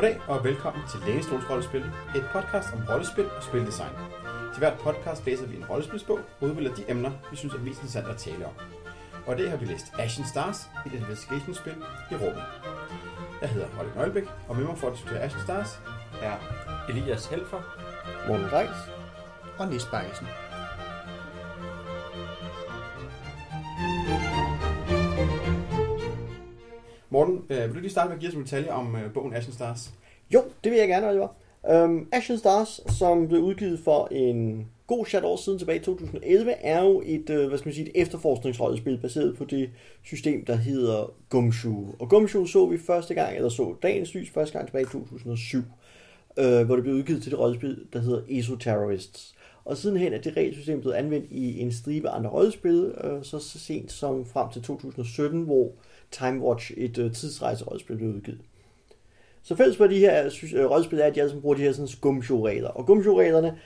Goddag og velkommen til Lænestols Rollespil, et podcast om rollespil og spildesign. Til hvert podcast læser vi en rollespilsbog og udvælger de emner, vi synes er mest interessant at tale om. Og det har vi læst Ashen Stars, et investigationsspil i rummet. Jeg hedder Holger Nøglebæk, og med mig for at diskutere Ashen Stars er Elias Helfer. Morten Reis. og Nis Bakkesen. Morten. Øh, vil du lige starte med at give os en detalje om øh, bogen Ashen Stars? Jo, det vil jeg gerne, Oliver. Um, Ashen Stars, som blev udgivet for en god chat år siden tilbage i 2011, er jo et, øh, hvad skal man sige, et efterforskningsrollespil baseret på det system, der hedder Gumshoe. Og Gumshoe så vi første gang, eller så dagens lys første gang tilbage i 2007, øh, hvor det blev udgivet til det rollespil, der hedder Esoterrorists. Og sidenhen er det regelsystem blevet anvendt i en stribe andre rollespil, øh, så, så sent som frem til 2017, hvor Time Watch, et øh, tidsrejserollespil, blev udgivet. Så fælles for de her øh, rollespil er, at de alle bruger de her sådan skumshow-regler. Og gumshow-reglerne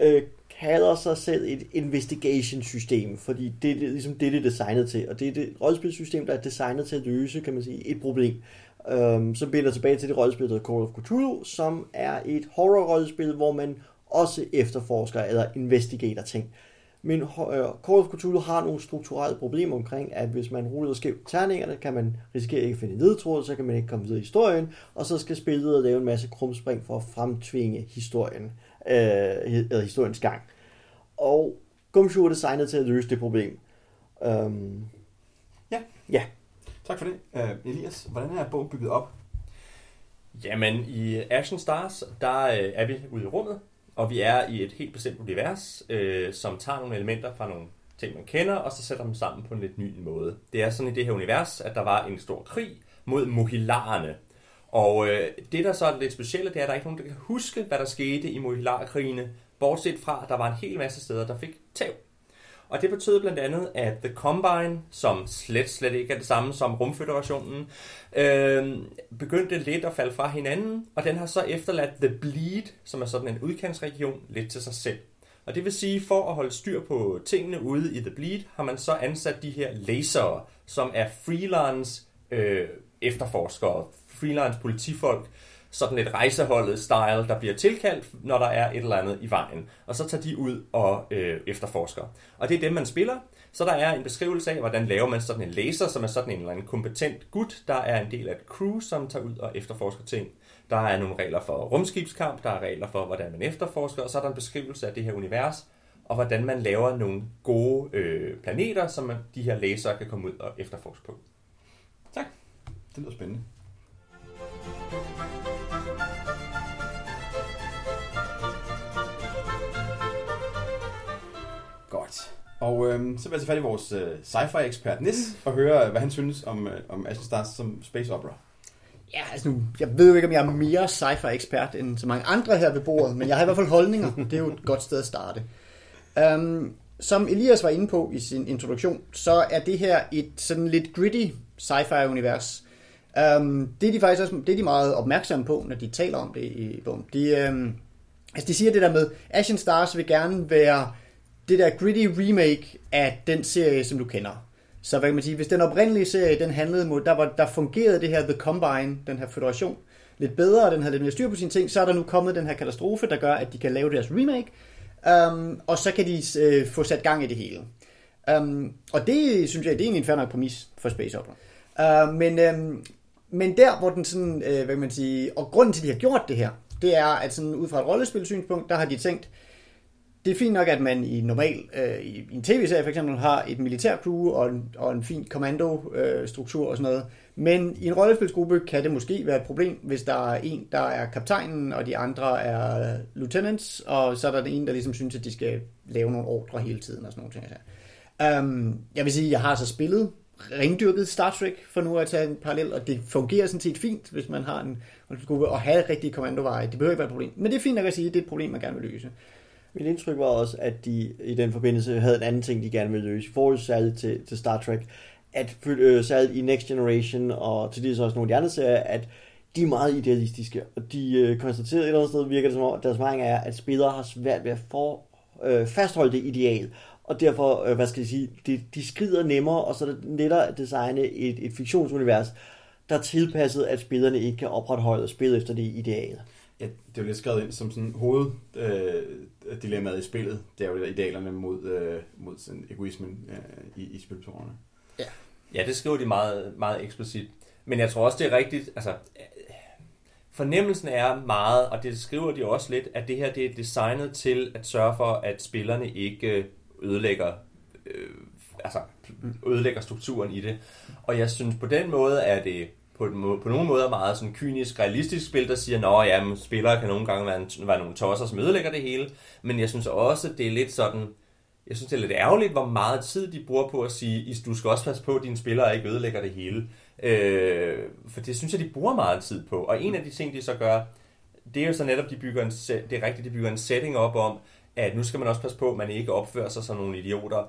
øh, kalder sig selv et investigation-system, fordi det er ligesom det, det er designet til. Og det er det rollespilsystem, der er designet til at løse, kan man sige, et problem. Øhm, så binder tilbage til det rollespil, der Call of Cthulhu, som er et horror-rollespil, hvor man også efterforsker eller investigerer ting. Men uh, Call of Cthulhu har nogle strukturelle problemer omkring, at hvis man ruller skævt terningerne, kan man risikere ikke at finde ledtråd, så kan man ikke komme videre i historien, og så skal spillet lave en masse krumspring for at fremtvinge historien, øh, eller historiens gang. Og Gumshoe er designet til at løse det problem. Um, Ja. Ja. Tak for det. Uh, Elias, hvordan er bogen bygget op? Jamen, i Ashen Stars, der øh, er vi ude i rummet, og vi er i et helt bestemt univers, øh, som tager nogle elementer fra nogle ting, man kender, og så sætter dem sammen på en lidt ny måde. Det er sådan i det her univers, at der var en stor krig mod mohilarerne. Og øh, det, der så er lidt specielle, det er, at der er ikke nogen, der kan huske, hvad der skete i mohilarkrigene, bortset fra, at der var en hel masse steder, der fik tæv. Og det betød blandt andet, at The Combine, som slet, slet ikke er det samme som Rumføderationen, øh, begyndte lidt at falde fra hinanden, og den har så efterladt The Bleed, som er sådan en udkantsregion, lidt til sig selv. Og det vil sige, for at holde styr på tingene ude i The Bleed, har man så ansat de her lasere, som er freelance øh, efterforskere, freelance politifolk, sådan et rejseholdet style, der bliver tilkaldt, når der er et eller andet i vejen. Og så tager de ud og øh, efterforsker. Og det er dem, man spiller. Så der er en beskrivelse af, hvordan laver man sådan en laser, som er sådan en eller anden kompetent gut, der er en del af et crew, som tager ud og efterforsker ting. Der er nogle regler for rumskibskamp, der er regler for, hvordan man efterforsker, og så er der en beskrivelse af det her univers, og hvordan man laver nogle gode øh, planeter, som de her lasere kan komme ud og efterforske på. Tak. Det lyder spændende. Godt. Og øh, så vil jeg tage fat i vores øh, sci-fi ekspert Nis og høre, hvad han synes om, øh, om Ashen Stars som space opera. Ja, altså nu, jeg ved jo ikke, om jeg er mere sci-fi ekspert end så mange andre her ved bordet, men jeg har i hvert fald holdninger. Det er jo et godt sted at starte. Um, som Elias var inde på i sin introduktion, så er det her et sådan lidt gritty sci-fi univers. Um, øhm, det er de faktisk også, det er de meget opmærksomme på, når de taler om det i bogen. De, um, altså de siger det der med, Ashen Stars vil gerne være det der gritty remake af den serie, som du kender. Så hvad kan man sige, hvis den oprindelige serie, den handlede mod, der, var, der fungerede det her The Combine, den her federation, lidt bedre, og den havde lidt mere styr på sine ting, så er der nu kommet den her katastrofe, der gør, at de kan lave deres remake, um, og så kan de uh, få sat gang i det hele. Um, og det synes jeg, det er egentlig en fair nok præmis for Space Opera. Uh, men, um, men der, hvor den sådan, uh, hvad kan man sige, og grunden til, at de har gjort det her, det er, at sådan ud fra et rollespilsynspunkt, der har de tænkt, det er fint nok, at man i normal, øh, i en tv-serie for eksempel, har et militær crew og en, og en fin kommandostruktur og sådan noget. Men i en rollespilsgruppe kan det måske være et problem, hvis der er en, der er kaptajnen, og de andre er lieutenants, og så er der den ene, der ligesom synes, at de skal lave nogle ordre hele tiden og sådan nogle ting. Um, jeg vil sige, at jeg har så spillet ringdyrket Star Trek, for nu at tage en parallel, og det fungerer sådan set fint, hvis man har en rollespilsgruppe, og have rigtige kommandoveje. Det behøver ikke være et problem. Men det er fint nok at sige, at det er et problem, man gerne vil løse. Mit indtryk var også, at de i den forbindelse havde en anden ting, de gerne ville løse. I forhold særligt til, til Star Trek, at øh, særligt i Next Generation, og til det så også nogle af de andre serier, at de er meget idealistiske. Og de øh, konstaterede et eller andet sted, virker det som om, at deres mening er, at spillere har svært ved at for, øh, fastholde det ideal. Og derfor, øh, hvad skal jeg sige, de, de skrider nemmere, og så er det lettere at designe et, et fiktionsunivers, der er tilpasset, at spillerne ikke kan opretholde spil efter det ideal. Ja, det er jo lidt skrevet ind som sådan hoved øh, dilemmaet i spillet. Det er jo idealerne mod, øh, mod sådan egoismen øh, i, i spiltårerne. Ja, det skriver de meget, meget eksplicit. Men jeg tror også, det er rigtigt. Altså, fornemmelsen er meget, og det skriver de også lidt, at det her det er designet til at sørge for, at spillerne ikke ødelægger, øh, altså, ødelægger strukturen i det. Og jeg synes på den måde er det på, en, på nogle måder meget sådan kynisk, realistisk spil, der siger, at ja, spillere kan nogle gange være, en, være nogle tosser, som ødelægger det hele. Men jeg synes også, det er lidt sådan, jeg synes, det er lidt ærgerligt, hvor meget tid de bruger på at sige, du skal også passe på, at dine spillere ikke ødelægger det hele. Øh, for det synes jeg, de bruger meget tid på. Og en af de ting, de så gør, det er jo så netop, de bygger en, det er rigtigt, de bygger en setting op om, at nu skal man også passe på, at man ikke opfører sig som nogle idioter,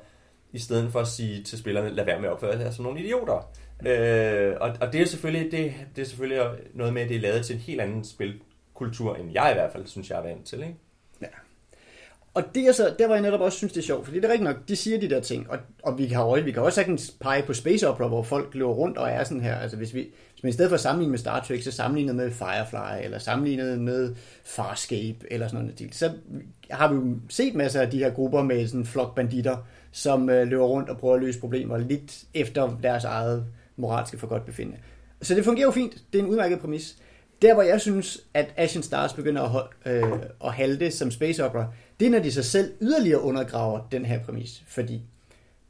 i stedet for at sige til spillerne, lad være med at opføre sig som nogle idioter. Øh, og, og det er selvfølgelig det, det er selvfølgelig noget med, at det er lavet til en helt anden spilkultur, end jeg i hvert fald synes, jeg er vant til. Ikke? Ja. Og det er så, der var jeg netop også synes, det er sjovt, fordi det er rigtigt nok, de siger de der ting, og, og vi, kan, vi kan også sagtens pege på Space Opera, hvor folk løber rundt og er sådan her, altså hvis vi, hvis man i stedet for at sammenligne med Star Trek, så sammenlignet med Firefly, eller sammenlignet med Farscape, eller sådan noget, så har vi jo set masser af de her grupper med sådan flok banditter, som øh, løber rundt og prøver at løse problemer lidt efter deres eget moralske for godt befinde. Så det fungerer jo fint, det er en udmærket præmis. Der, hvor jeg synes, at Ashen Stars begynder at, øh, at halte som space opera, det er, når de sig selv yderligere undergraver den her præmis. Fordi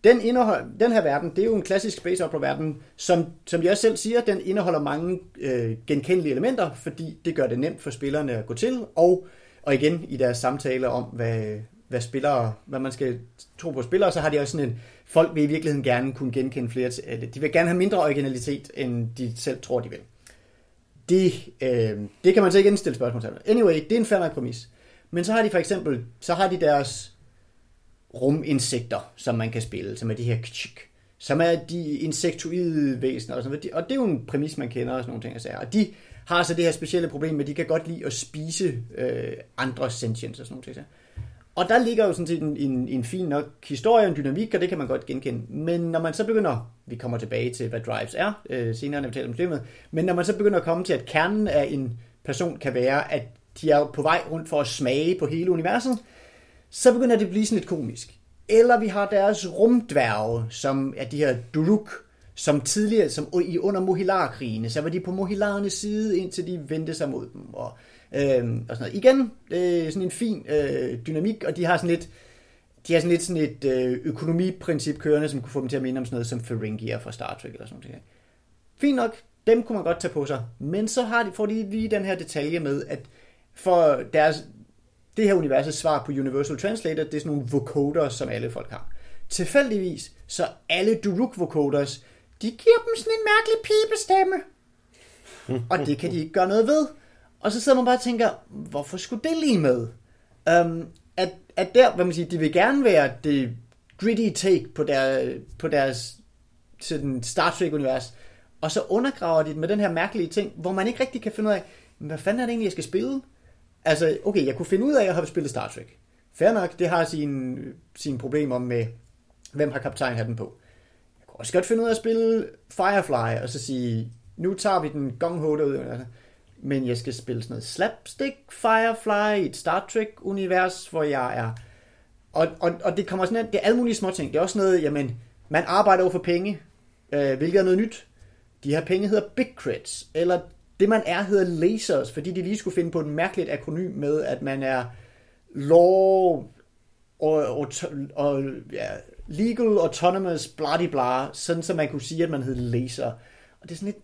den, indehold, den her verden, det er jo en klassisk space opera verden, som, som jeg selv siger, den indeholder mange øh, genkendelige elementer, fordi det gør det nemt for spillerne at gå til, og, og igen i deres samtaler om, hvad, hvad spillere, hvad man skal tro på spillere, så har de også sådan en, folk vil i virkeligheden gerne kunne genkende flere, øh, de vil gerne have mindre originalitet, end de selv tror, de vil. Det, øh, det kan man så ikke indstille spørgsmål til. Anyway, det er en færdig præmis. Men så har de for eksempel, så har de deres ruminsekter, som man kan spille, som er de her kchik, som er de insektoide væsener, og, sådan noget. og det er jo en præmis, man kender og sådan nogle ting. Og, og de har så det her specielle problem med, at de kan godt lide at spise øh, andre sentience og sådan nogle ting. Og der ligger jo sådan set en, en, en fin nok historie, en dynamik, og det kan man godt genkende. Men når man så begynder, vi kommer tilbage til, hvad drives er, øh, senere når vi taler om systemet, men når man så begynder at komme til, at kernen af en person kan være, at de er på vej rundt for at smage på hele universet, så begynder det at blive sådan lidt komisk. Eller vi har deres rumdværge, som er de her Duruk, som tidligere, som i under Mohilar-krigene, så var de på Mohilarernes side, indtil de vendte sig mod dem. Og, øh, og sådan noget. Igen, det er sådan en fin øh, dynamik, og de har sådan lidt, de har sådan lidt sådan et øh, økonomiprincip kørende, som kunne få dem til at minde om sådan noget som Ferengier fra Star Trek eller sådan noget. Fint nok, dem kunne man godt tage på sig. Men så har de, får de lige den her detalje med, at for deres, det her universets svar på Universal Translator, det er sådan nogle vocoders, som alle folk har. Tilfældigvis, så alle Duruk vocoders, de giver dem sådan en mærkelig pibestemme. og det kan de ikke gøre noget ved. Og så sidder man bare og tænker, hvorfor skulle det lige med? Um, at, at der, hvad man siger, de vil gerne være det gritty take på, der, på deres sådan Star Trek-univers, og så undergraver de det med den her mærkelige ting, hvor man ikke rigtig kan finde ud af, hvad fanden er det egentlig, jeg skal spille? Altså, okay, jeg kunne finde ud af at have spillet Star Trek. Fair nok, det har sine, sine problemer med, hvem har kaptajn den på. Jeg kunne også godt finde ud af at spille Firefly, og så sige, nu tager vi den gong ho derud. Altså. Men jeg skal spille sådan noget slapstick Firefly i et Star Trek-univers, hvor jeg er... Og, og, og det kommer sådan, det er alle mulige små ting. Det er også noget, jamen, man arbejder over for penge, øh, hvilket er noget nyt. De her penge hedder Big Crits, eller det man er hedder lasers, fordi de lige skulle finde på et mærkeligt akronym med, at man er law og, og, og ja, legal autonomous Bloody Blah, sådan så man kunne sige, at man hed laser. Og det er sådan lidt,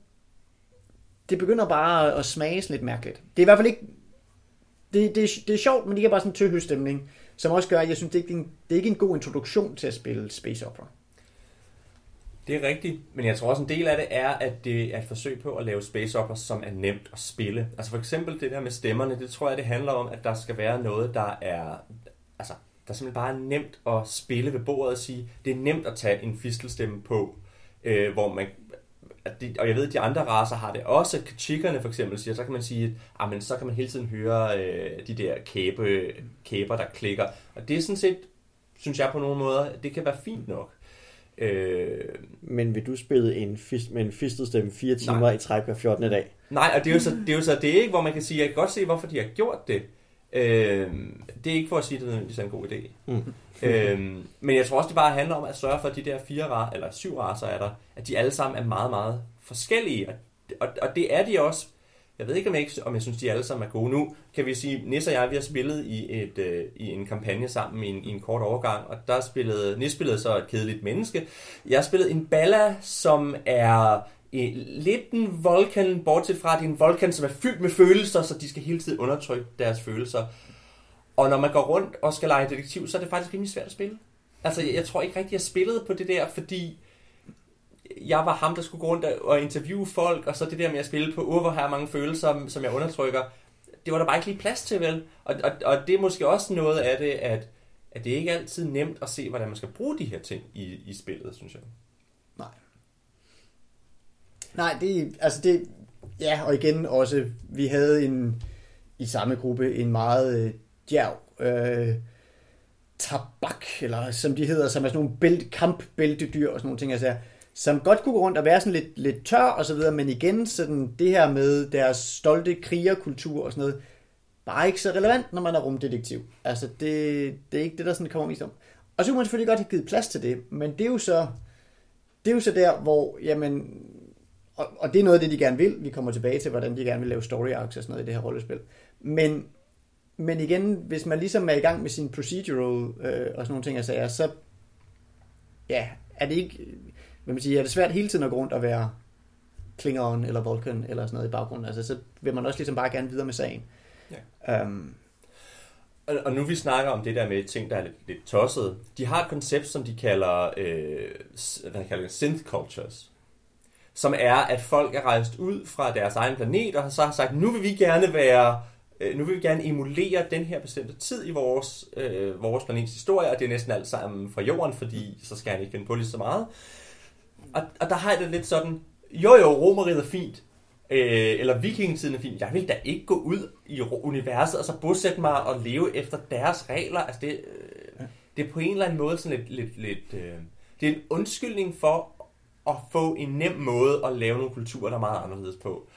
det begynder bare at smage lidt mærkeligt. Det er i hvert fald ikke, det, det, det er sjovt, men det er bare sådan en tøhøstemning, som også gør, at jeg synes, det er, ikke en, det er ikke en god introduktion til at spille Space Opera. Det er rigtigt, men jeg tror også en del af det er, at det er et forsøg på at lave space opera, som er nemt at spille. Altså for eksempel det der med stemmerne, det tror jeg, det handler om, at der skal være noget, der er, altså, der simpelthen bare er nemt at spille ved bordet og sige, det er nemt at tage en fistelstemme på, øh, hvor man, at de, og jeg ved, at de andre raser har det også. Chickerne for eksempel siger, så kan man sige, at ah, men så kan man hele tiden høre øh, de der kæbe, kæber, der klikker. Og det er sådan set, synes jeg på nogle måder, det kan være fint nok. Øh, Men vil du spille en fist, med en fistet stemme fire timer Nej. i træk hver 14. dag? nej, og det er, jo så, det er jo så det, ikke, hvor man kan sige, jeg kan godt se, hvorfor de har gjort det. Øh, det er ikke for at sige, at det nødvendigvis er en god idé. Mm. øhm, men jeg tror også, det bare handler om at sørge for, at de der fire eller syv raser er der, at de alle sammen er meget, meget forskellige. Og, og, og det er de også. Jeg ved ikke, om jeg, ikke, om jeg synes, de alle sammen er gode. Nu kan vi sige, Nis og jeg, vi har spillet i, et, øh, i en kampagne sammen i en, i en kort overgang, og der spillede, Nis spillede så et kedeligt menneske. Jeg spillede en Balla, som er øh, lidt en Vulcan, bortset fra, at det er en Vulcan, som er fyldt med følelser, så de skal hele tiden undertrykke deres følelser. Og når man går rundt og skal lege detektiv, så er det faktisk rimelig svært at spille. Altså, jeg, jeg tror ikke rigtig, jeg spillede på det der, fordi jeg var ham, der skulle gå rundt og interviewe folk, og så det der med at spille på, uh, hvor har jeg mange følelser, som jeg undertrykker. Det var der bare ikke lige plads til, vel? Og, og, og det er måske også noget af det, at, at det ikke altid er nemt at se, hvordan man skal bruge de her ting i, i spillet, synes jeg. Nej. Det altså det, ja, og igen også, vi havde en, i samme gruppe, en meget øh, djerv øh, tabak, eller som de hedder, som er sådan nogle bælt, kampbæltedyr og sådan nogle ting, altså, som godt kunne gå rundt og være sådan lidt, lidt tør og så videre, men igen sådan det her med deres stolte krigerkultur og sådan noget, bare ikke så relevant, når man er rumdetektiv. Altså, det, det er ikke det, der sådan kommer mest om. Og så kunne man selvfølgelig godt have givet plads til det, men det er jo så, det er jo så der, hvor, jamen, og, og det er noget af det, de gerne vil. Vi kommer tilbage til, hvordan de gerne vil lave story arcs og sådan noget i det her rollespil. Men, men igen, hvis man ligesom er i gang med sin procedural øh, og sådan nogle ting, altså, så ja, er det ikke, hvad man siger, er det svært hele tiden at gå rundt og være Klingon eller Vulcan eller sådan noget i baggrunden. Altså, så vil man også ligesom bare gerne videre med sagen. Ja. Um, Og, og nu vi snakker om det der med ting, der er lidt, lidt tosset. De har et koncept, som de kalder, øh, hvad kalder det, synth cultures. Som er, at folk er rejst ud fra deres egen planet, og har så har sagt, nu vil vi gerne være, øh, nu vil vi gerne emulere den her bestemte tid i vores, øh, vores planets historie, og det er næsten alt sammen fra jorden, fordi så skal han ikke finde på lige så meget. Og, og der har jeg det lidt sådan, jo jo, romeriet er fint, øh, eller vikingetiden er fint. Jeg vil da ikke gå ud i universet og så bosætte mig og leve efter deres regler. Altså det, øh, det er på en eller anden måde sådan lidt... lidt, lidt øh, det er en undskyldning for at få en nem måde at lave nogle kulturer, der er meget anderledes på.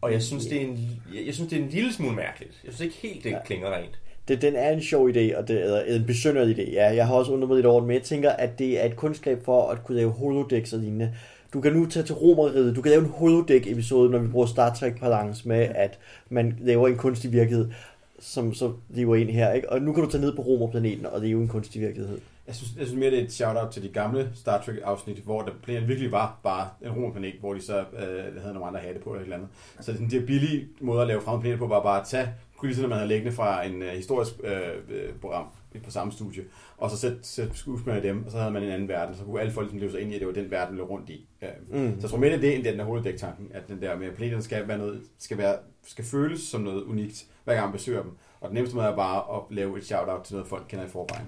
Og jeg synes, det er en, jeg, jeg synes, det er en lille smule mærkeligt. Jeg synes ikke helt, det Ja. klinger rent. Det, den er en sjov idé, og det er en besynderlig idé. Ja, jeg har også undret mig lidt over det, men jeg tænker, at det er et kunstgreb for at kunne lave holodecks og lignende. Du kan nu tage til romeriet, du kan lave en holodeck-episode, når vi bruger Star Trek balance med, at man laver en kunstig virkelighed, som så lever ind her. Ikke? Og nu kan du tage ned på romerplaneten og leve en kunstig virkelighed. Jeg synes, jeg synes mere, det er et shout-out til de gamle Star Trek-afsnit, hvor der planeten virkelig var bare en romerplanet, hvor de så øh, havde nogle andre hatte på eller et eller andet. Så det, det billige måde at lave fremmede planeter på, var bare at tage kulisserne, man havde liggende fra en øh, historisk øh, øh, program på samme studie, og så sætte, sætte skuespillere i dem, og så havde man en anden verden, så kunne alle folk ligesom leve sig ind i, at det var den verden, løb rundt i. Øh, Mm. Så jeg tror mere, det er det, end den der holodeck-tanken, at den der med, at planeterne skal, være noget, skal, være, skal føles som noget unikt, hver gang man besøger dem. Og den nemmeste måde er bare at lave et shout-out til noget, folk kender i forvejen.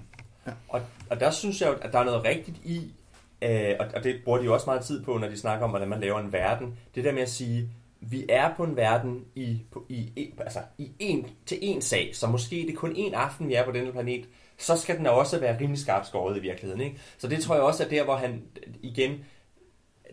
Og, og der synes jeg jo, at der er noget rigtigt i, øh, og, og det bruger de jo også meget tid på, når de snakker om, hvordan man laver en verden. Det der med at sige, vi er på en verden i, på, i, i, altså, i en, til en sag, så måske det er kun en aften, vi er på denne planet, så skal den også være rimelig skarpt skåret i virkeligheden. Ikke? Så det tror jeg også er der, hvor han igen,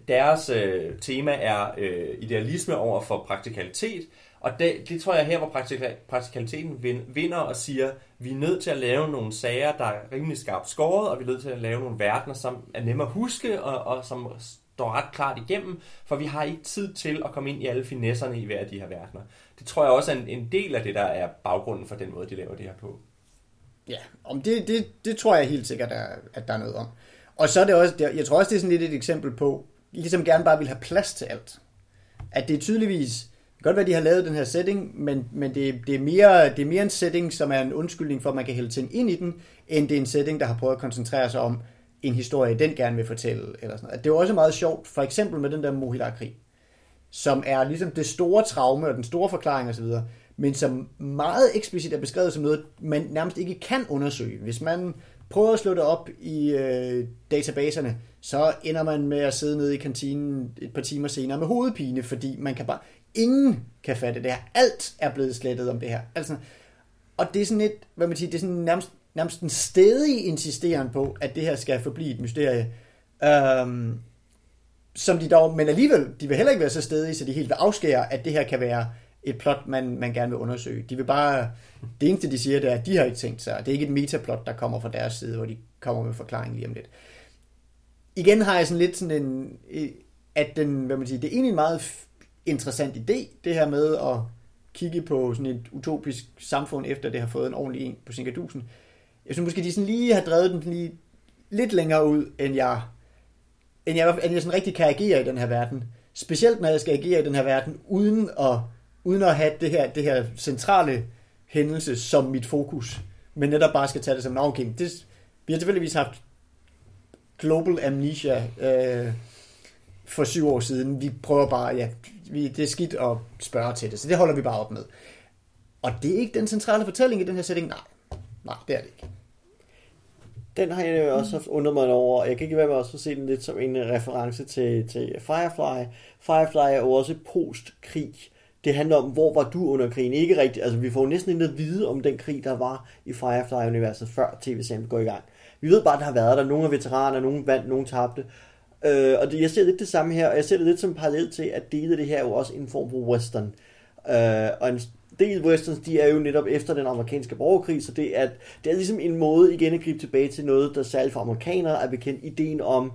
deres øh, tema er øh, idealisme over for praktikalitet, og det, det tror jeg her, hvor praktikaliteten vinder og siger, vi er nødt til at lave nogle sager, der er rimelig skarpt skåret, og vi er nødt til at lave nogle verdener, som er nemme at huske, og, og som står ret klart igennem, for vi har ikke tid til at komme ind i alle finesserne i hver af de her verdener. Det tror jeg også er en, en del af det, der er baggrunden for den måde, de laver det her på. Ja, om det, det, det tror jeg helt sikkert, er, at der er noget om. Og så er det også, jeg tror også, det er sådan lidt et eksempel på, ligesom gerne bare vil have plads til alt. At det er tydeligvis, kan godt være, de har lavet den her setting, men, men det, det, er mere, det er mere en setting, som er en undskyldning for, at man kan hælde ting ind i den, end det er en setting, der har prøvet at koncentrere sig om en historie, den gerne vil fortælle. Eller sådan noget. Det er jo også meget sjovt, for eksempel med den der Mohila-krig, som er ligesom det store traume og den store forklaring osv., men som meget eksplicit er beskrevet som noget, man nærmest ikke kan undersøge. Hvis man prøver at slå det op i øh, databaserne, så ender man med at sidde nede i kantinen et par timer senere med hovedpine, fordi man kan bare... Ingen kan fatte det her. Alt er blevet slettet om det her. Altså, og det er sådan et, hvad man siger, det er sådan nærmest, nærmest en stedig insisteren på, at det her skal forblive et mysterie. Øhm, som de dog, men alligevel, de vil heller ikke være så stedige, så de helt vil afskære, at det her kan være et plot, man, man gerne vil undersøge. De vil bare, det eneste de siger, det er, at de har ikke tænkt sig, det er ikke et metaplot, der kommer fra deres side, hvor de kommer med forklaring lige om lidt. Igen har jeg sådan lidt sådan en, at den, hvad man siger, det er egentlig en meget interessant idé, det her med at kigge på sådan et utopisk samfund, efter det har fået en ordentlig en på Sinkadusen. Jeg synes måske, de sådan lige har drevet den lige lidt længere ud, end jeg, end jeg, end jeg sådan rigtig kan agere i den her verden. Specielt når jeg skal agere i den her verden, uden at, uden at have det her, det her centrale hændelse som mit fokus, men netop bare skal tage det som en okay, det, vi har tilfældigvis haft global amnesia øh, for syv år siden. Vi prøver bare, ja, vi, det er skidt at spørge til det, så det holder vi bare op med. Og det er ikke den centrale fortælling i den her setting. Nej, nej, det er det ikke. Den har jeg også haft undret mig over. Jeg kan ikke være med også at se den lidt som en reference til, til Firefly. Firefly er jo også postkrig. Det handler om, hvor var du under krigen? Ikke rigtigt. Altså, vi får næsten ikke at vide om den krig, der var i Firefly-universet, før tv-serien går i gang. Vi ved bare, at der har været der. Nogle er veteraner, nogle vandt, nogle tabte. Øh, og det, jeg ser lidt det samme her, og jeg ser det lidt som parallel til, at dele det her er jo også en form for western. Øh, og en del westerns, de er jo netop efter den amerikanske borgerkrig, så det er, det er ligesom en måde igen at gribe tilbage til noget, der særligt for amerikanere er bekendt, ideen om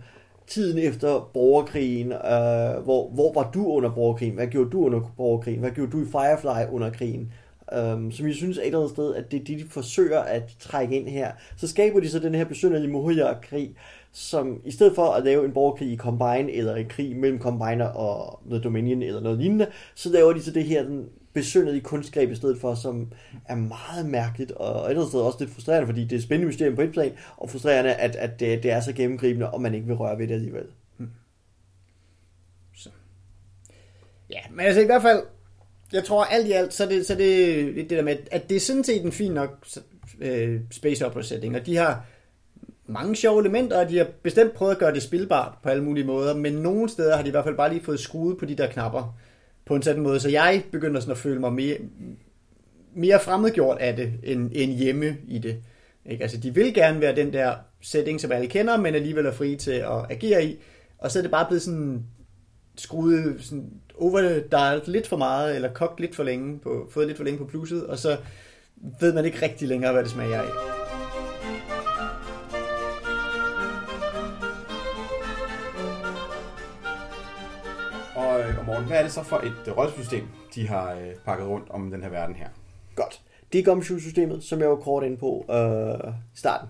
tiden efter borgerkrigen, øh, hvor, hvor var du under borgerkrigen, hvad gjorde du under borgerkrigen, hvad gjorde du i Firefly under krigen, Um, som jeg synes er et eller andet sted, at det er det, de forsøger at trække ind her. Så skaber de så den her besynderlige Moria-krig, som i stedet for at lave en borgerkrig i Combine, eller en krig mellem Combiner og The Dominion, eller noget lignende, så laver de så det her den besynderlige kunstgreb i stedet for, som er meget mærkeligt, og et eller andet sted også lidt frustrerende, fordi det er spændende mysterium på et plan, og frustrerende, at, at det, det er så gennemgribende, og man ikke vil røre ved det alligevel. Hmm. Så. Ja, men altså i hvert fald, jeg tror alt i alt, så er det, så er det det der med, at det er sådan set en fin nok øh, space opera setting, og de har mange sjove elementer, og de har bestemt prøvet at gøre det spilbart på alle mulige måder, men nogle steder har de i hvert fald bare lige fået skruet på de der knapper på en sådan måde, så jeg begynder sådan at føle mig mere, mere fremmedgjort af det, end, end hjemme i det. Ikke? Altså, de vil gerne være den der setting, som alle kender, men alligevel er frie til at agere i, og så er det bare blevet sådan skruet sådan overdialed lidt for meget, eller kogt lidt for længe, på, fået lidt for længe på plusset, og så ved man ikke rigtig længere, hvad det smager af. Og, øh, og Morten, hvad er det så for et uh, rollesystem, de har uh, pakket rundt om den her verden her? Godt. Det er Gumshoe-systemet, som jeg var kort ind på i starten.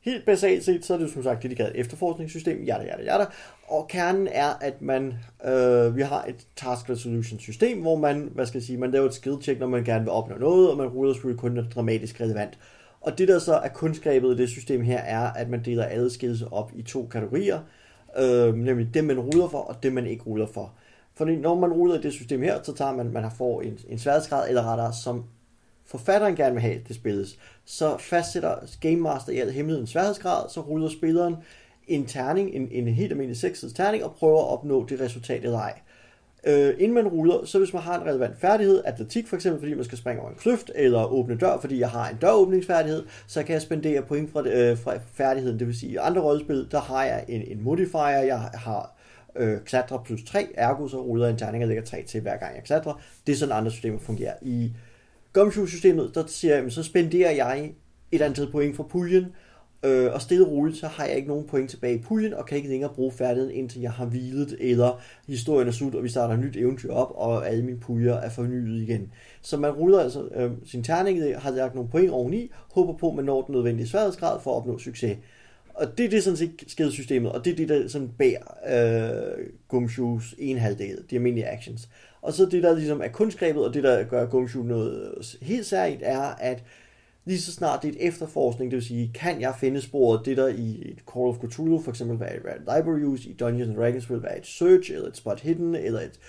Helt basalt set, så er det som sagt dedikeret efterforskningssystem, jada, jada, jada. Og kernen er, at man, øh, vi har et task resolution system, hvor man, hvad skal jeg sige, man laver et skill check, når man gerne vil opnå noget, og man ruller selvfølgelig kun, når dramatisk relevant. Og det der så er kunskabet i det system her, er, at man deler alle skills op i to kategorier, øh, nemlig det, man ruller for, og det, man ikke ruller for. Fordi når man ruller i det system her, så tager man, man har får en, en sværhedsgrad, eller rettere, som forfatteren gerne vil have, det spilles, så fastsætter Game Master i al hemmelighed en sværhedsgrad, så ruller spilleren en terning, en, en helt almindelig seksidets terning, og prøver at opnå det resultat eller ej. Øh, inden man ruller, så hvis man har en relevant færdighed, atletik for eksempel, fordi man skal springe over en kløft, eller åbne dør, fordi jeg har en døråbningsfærdighed, så kan jeg spendere point fra, øh, fra færdigheden. Det vil sige, i andre rollespil, der har jeg en, en modifier, jeg har øh, klatre plus 3, ergo så ruller en terning, og lægger 3 til hver gang jeg klatrer. Det er sådan andre systemer fungerer. I Gumshoe-systemet, der siger jeg, så spenderer jeg et antal point fra puljen, øh, og stille roligt, så har jeg ikke nogen point tilbage i puljen, og kan ikke længere bruge færdigheden, indtil jeg har hvilet, eller historien er slut, og vi starter et nyt eventyr op, og alle mine puljer er fornyet igen. Så man ruller altså øh, sin terning, øh, har lagt nogle point oveni, håber på, at man når den nødvendige sværhedsgrad for at opnå succes. Og det er det sådan set skedesystemet, og det er det, der sådan bærer øh, Gumshoes en halvdel, de almindelige actions. Og så det, der ligesom er kunstgrebet, og det, der gør Gumshoe noget øh, helt særligt, er, at lige så snart det er et efterforskning, det vil sige, kan jeg finde sporet, det der i et Call of Cthulhu for eksempel være et library use, i Dungeons and Dragons vil være et search, eller et spot hidden, eller, et,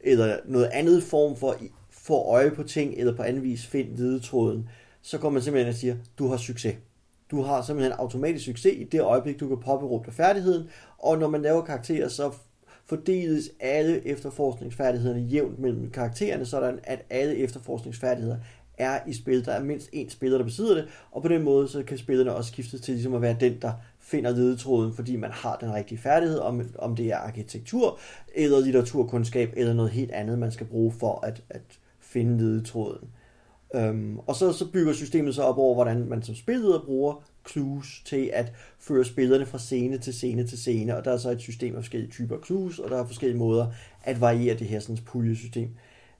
eller noget andet form for få øje på ting, eller på anden vis find ledetråden, så kommer man simpelthen og siger, du har succes. Du har simpelthen automatisk succes i det øjeblik, du kan påberåbe dig færdigheden, og når man laver karakterer, så fordeles alle efterforskningsfærdighederne jævnt mellem karaktererne, sådan at alle efterforskningsfærdigheder er i spil. Der er mindst én spiller, der besidder det, og på den måde så kan spillerne også skiftes til ligesom at være den, der finder ledetråden, fordi man har den rigtige færdighed, om, om det er arkitektur, eller litteraturkundskab, eller noget helt andet, man skal bruge for at, at finde ledetråden. Øhm, og så, så bygger systemet så op over, hvordan man som spilleder bruger clues til at føre spillerne fra scene til scene til scene, og der er så et system af forskellige typer clues, og der er forskellige måder at variere det her sådan puljesystem.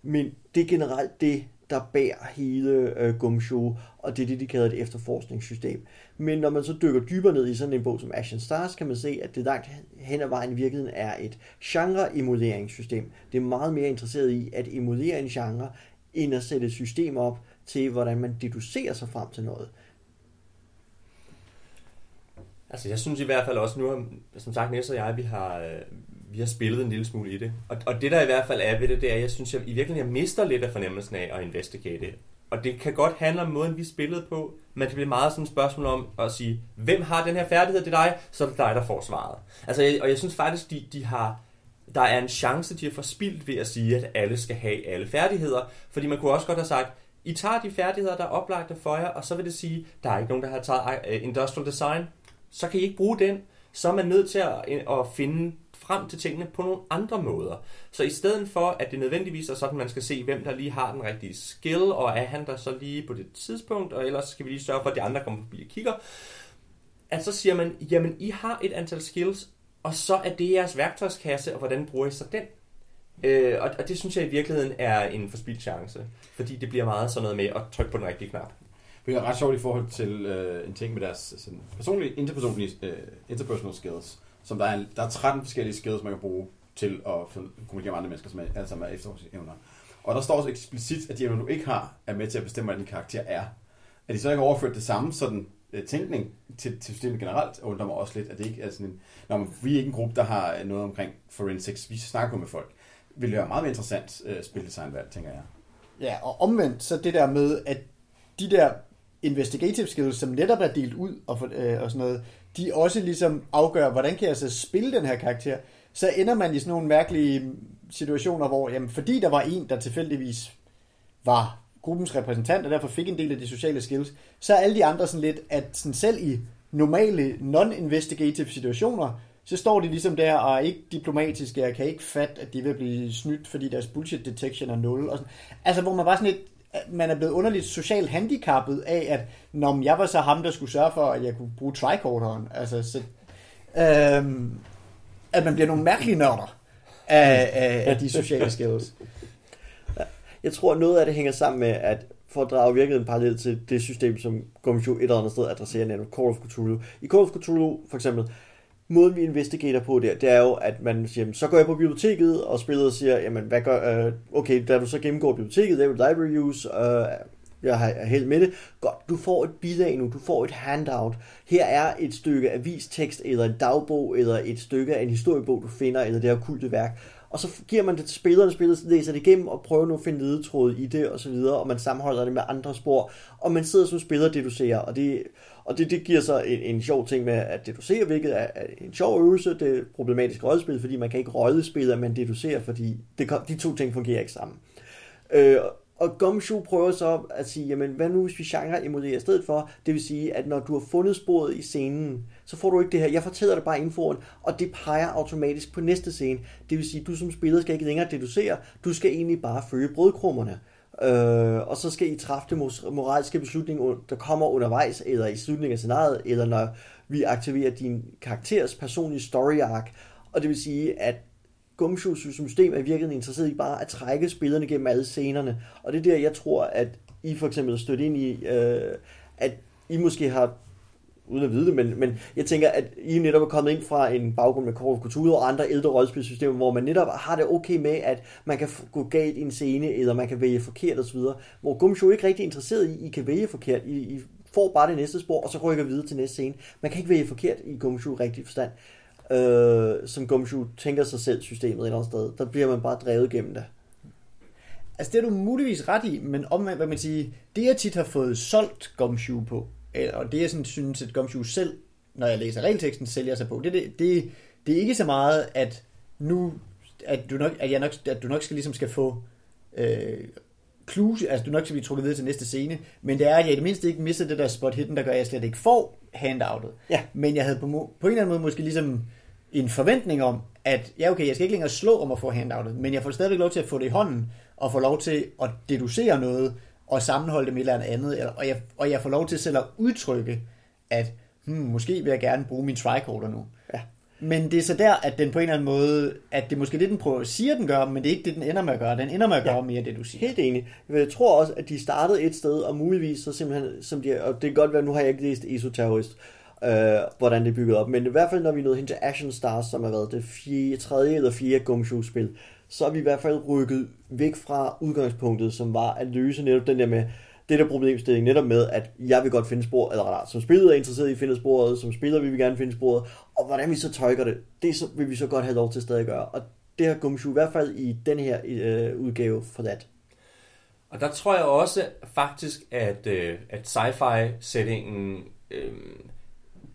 Men det er generelt det, der bærer hele øh, Gumshoe, og det er det, de kalder et efterforskningssystem. Men når man så dykker dybere ned i sådan en bog som Ashen Stars, kan man se, at det langt hen ad vejen i virkeligheden er et genre-emuleringssystem. Det er meget mere interesseret i at emulere en genre, end at sætte et system op til, hvordan man deducerer sig frem til noget. Altså, jeg synes i hvert fald også, nu som sagt, Næs og jeg, vi har, øh, vi har spillet en lille smule i det. Og, og det, der i hvert fald er ved det, det er, jeg synes, jeg i virkeligheden jeg mister lidt af fornemmelsen af at investigate. Og det kan godt handle om måden, vi spillede på, men det bliver meget sådan et spørgsmål om at sige, hvem har den her færdighed, det er dig, så er det dig, der får svaret. Altså, og jeg synes faktisk, de, de har, der er en chance, de har forspildt ved at sige, at alle skal have alle færdigheder. Fordi man kunne også godt have sagt, I tager de færdigheder, der er oplagte for jer, og så vil det sige, der er ikke nogen, der har taget øh, industrial design, så kan I ikke bruge den. Så er man nødt til at, øh, at finde frem til tingene på nogle andre måder. Så i stedet for, at det nødvendigvis er sådan, man skal se, hvem der lige har den rigtige skill, og er han der så lige på det tidspunkt, og ellers skal vi lige sørge for, at de andre kommer forbi og kigger, at så siger man, jamen I har et antal skills, og så er det jeres værktøjskasse, og hvordan bruger I så den? Øh, og, og det synes jeg i virkeligheden er en forspildt chance, fordi det bliver meget sådan noget med at trykke på den rigtige knap. Det er ret sjovt i forhold til øh, en ting med deres sådan, personlige, interpersonlige, øh, interpersonal skills, som der er, der er 13 forskellige skills, man kan bruge til at kommunikere med andre mennesker, som er, altså med efterforskningsevner. Og der står også eksplicit, at de evner, du ikke har, er med til at bestemme, hvad din karakter er. At de så ikke har overført det samme sådan, øh, tænkning til, til systemet generelt, undrer mig også lidt, at det ikke er sådan en... Når vi er ikke en gruppe, der har øh, noget omkring forensics, vi snakker med folk. Vil det være meget mere interessant uh, spildesignvalg, tænker jeg. Ja, og omvendt, så det der med, at de der investigative skills, som netop er delt ud og, for, øh, og sådan noget, de også ligesom afgør, hvordan kan jeg så spille den her karakter, så ender man i sådan nogle mærkelige situationer, hvor jamen, fordi der var en, der tilfældigvis var gruppens repræsentant, og derfor fik en del af de sociale skills, så er alle de andre sådan lidt, at sådan selv i normale non-investigative situationer, så står de ligesom der og er ikke diplomatiske, og kan ikke fatte, at de vil blive snydt, fordi deres bullshit detection er 0. Og sådan. Altså, hvor man bare sådan lidt, man er blevet underligt socialt handicappet af, at når jeg var så ham, der skulle sørge for, at jeg kunne bruge tricorderen. Altså, så, øhm, at man bliver nogle mærkelige nørder af, af, af de sociale skills. Jeg tror, noget af det hænger sammen med, at for at drage virkelig en parallel til det system, som Gumshoe et eller andet sted adresserer, nemlig Call of Cthulhu. I Call of Cthulhu, for eksempel, måden vi investigerer på der, det er jo, at man siger, så går jeg på biblioteket, og spillet siger, jamen, hvad gør, øh, okay, da du så gennemgår biblioteket, der er library use, øh, jeg har held med det. Godt, du får et bilag nu, du får et handout. Her er et stykke avistekst, eller en dagbog, eller et stykke af en historiebog, du finder, eller det her kulte værk. Og så giver man det til spillerne, spillerne læser det igennem og prøver nu at finde ledetråd i det, og så videre, og man sammenholder det med andre spor, og man sidder som spiller og deducerer, og det, og det, det giver så en, en sjov ting med at deducere, hvilket er, er en sjov øvelse, det er problematisk rollespil, fordi man kan ikke rollespille, men deducere, fordi det, de to ting fungerer ikke sammen. Øh, og Gumshoe prøver så at sige, jamen hvad nu hvis vi genre emulerer i stedet for? Det vil sige, at når du har fundet sporet i scenen, så får du ikke det her. Jeg fortæller dig bare infoen, og det peger automatisk på næste scene. Det vil sige, at du som spiller skal ikke længere deducere, du skal egentlig bare følge brødkrummerne. Øh, og så skal I træffe det moralske beslutning, der kommer undervejs, eller i slutningen af scenariet, eller når vi aktiverer din karakteres personlige story arc. Og det vil sige, at Gumshoes system er virkelig interesseret i bare at trække spillerne gennem alle scenerne. Og det er der, jeg tror, at I for eksempel stødt ind i, øh, at I måske har uden at vide det, men, men jeg tænker, at I netop er kommet ind fra en baggrund med Call of Cthulhu og andre ældre rollespilsystemer, hvor man netop har det okay med, at man kan gå galt i en scene, eller man kan vælge forkert osv., hvor Gumshoe er ikke rigtig interesseret i, at I kan vælge forkert. I, I får bare det næste spor, og så rykker videre til næste scene. Man kan ikke vælge forkert i Gumshoe rigtig forstand. Øh, som Gumshoe tænker sig selv systemet et eller andet sted. Der bliver man bare drevet gennem det. Altså det er du muligvis ret i, men om hvad man siger, det jeg tit har fået solgt Gumshoe på, og det jeg sådan synes, at Gumshoe selv, når jeg læser regelteksten, sælger sig på, det, det, det, det er ikke så meget, at nu at du nok, at jeg nok, at du nok skal, ligesom skal få øh, clues, altså du nok skal blive trukket videre til næste scene, men det er, at jeg i det mindste ikke misser det der spot hidden, der gør, at jeg slet ikke får handoutet. Ja. Men jeg havde på, på en eller anden måde måske ligesom en forventning om, at ja okay, jeg skal ikke længere slå om at få handoutet, men jeg får stadigvæk lov til at få det i hånden, og få lov til at deducere noget, og sammenholde det med et eller andet, eller, og, jeg, og jeg får lov til selv at udtrykke, at hmm, måske vil jeg gerne bruge min tricorder nu. Men det er så der, at den på en eller anden måde, at det er måske det, den prøver, siger, den gør, men det er ikke det, den ender med at gøre. Den ender med at gøre Ja. mere det, du siger. Helt enig. Jeg tror også, at de startede et sted, og muligvis så simpelthen, som de, og det kan godt være, nu har jeg ikke læst Esoterrorist, øh, hvordan det er bygget op, men i hvert fald, når vi nåede hen til Ashen Stars, som har været det fjerde, tredje eller fjerde Gumshoe-spil, så er vi i hvert fald rykket væk fra udgangspunktet, som var at løse netop den der med, det der problemstilling netop med, at jeg vil godt finde spor, eller rettere, som spiller er interesseret i at finde sporet, som spiller vil vi gerne finde sporet, og hvordan vi så tolker det, det så, vil vi så godt have lov til stadig at gøre. Og det har Gumshoe i hvert fald i den her øh, udgave for that. Og der tror jeg også faktisk, at, øh, at sci-fi-settingen øh,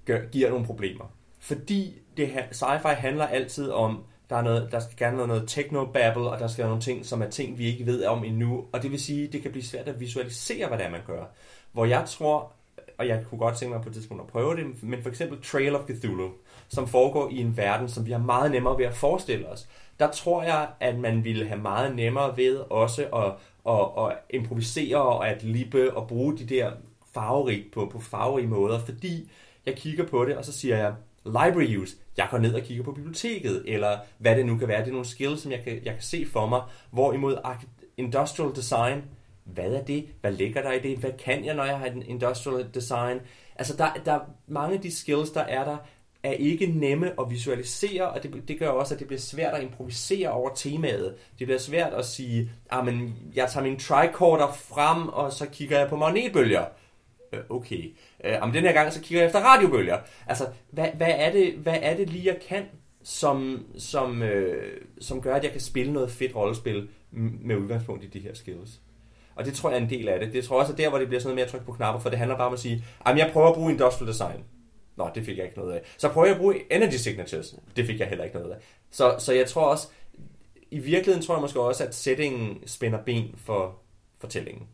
gør, giver nogle problemer. Fordi det her, sci-fi handler altid om, der, er noget, der skal gerne være noget techno-babble, og der skal være nogle ting, som er ting, vi ikke ved om endnu. Og det vil sige, det kan blive svært at visualisere, hvad det er, man gør. Hvor jeg tror, og jeg kunne godt tænke mig på et tidspunkt at prøve det, men for eksempel Trail of Cthulhu, som foregår i en verden, som vi har meget nemmere ved at forestille os. Der tror jeg, at man ville have meget nemmere ved også at, at, at improvisere og at lippe og bruge de der farverigt på, på farverige måder, fordi jeg kigger på det, og så siger jeg, library use, jeg går ned og kigger på biblioteket, eller hvad det nu kan være, det er nogle skills, som jeg kan, jeg kan se for mig, hvorimod industrial design, hvad er det? Hvad ligger der i det? Hvad kan jeg, når jeg har en industrial design? Altså, der, der er mange af de skills, der er der, er ikke nemme at visualisere, og det, det gør også, at det bliver svært at improvisere over temaet. Det bliver svært at sige, ah, men jeg tager min tricorder frem, og så kigger jeg på magnetbølger. Øh, Okay. Øh, om den her gang, så kigger jeg efter radiobølger. Altså, hvad, hvad, er, det, hvad er det lige, jeg kan, som, som, øh, som gør, at jeg kan spille noget fedt rollespil med udgangspunkt i de her skills? Og det tror jeg er en del af det. Det tror jeg også er der, hvor det bliver sådan noget mere at trykke på knapper, for det handler bare om at sige, at jeg prøver at bruge industrial design. Nå, det fik jeg ikke noget af. Så prøver jeg at bruge energy signatures. Det fik jeg heller ikke noget af. Så, så jeg tror også, i virkeligheden tror jeg måske også, at settingen spænder ben for fortællingen.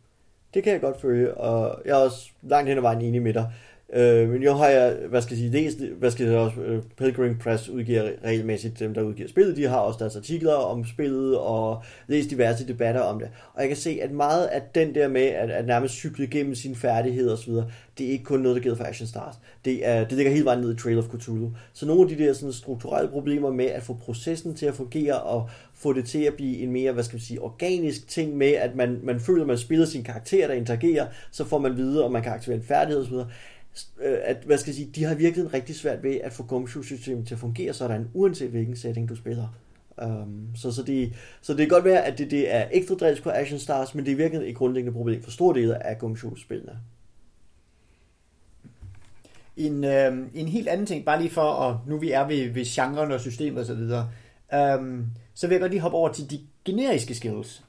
Det kan jeg godt føle, og jeg er også langt hen ad vejen enig med dig. Øh, men jo har jeg, hvad skal jeg sige, læst, hvad skal jeg også, øh, Pilgrim Press udgiver regelmæssigt, dem der udgiver spillet, de har også deres artikler om spillet, og læst diverse debatter om det. Og jeg kan se, at meget af den der med, at, at nærmest cykle gennem sine færdigheder osv., det er ikke kun noget, der gælder for Action Stars. Det, er, det ligger helt vejen ned i Trail of Cthulhu. Så nogle af de der sådan, strukturelle problemer med at få processen til at fungere, og få det til at blive en mere, hvad skal man sige, organisk ting med, at man, man føler, at man spiller sin karakter, der interagerer, så får man videre, og man kan aktivere en færdighed osv øh, at, hvad skal jeg sige, de har virkelig rigtig svært ved at få Gumshoe-systemet til at fungere sådan, uanset hvilken setting du spiller. Um, så, så, det, så det kan godt være, at det, det er ekstra drift på Action Stars, men det er virkelig et grundlæggende problem for store dele af Gumshoe-spillene. En, øh, en helt anden ting, bare lige for, at nu vi er ved, ved genren og systemet og så videre, øhm, så vil jeg godt lige hoppe over til de generiske skills.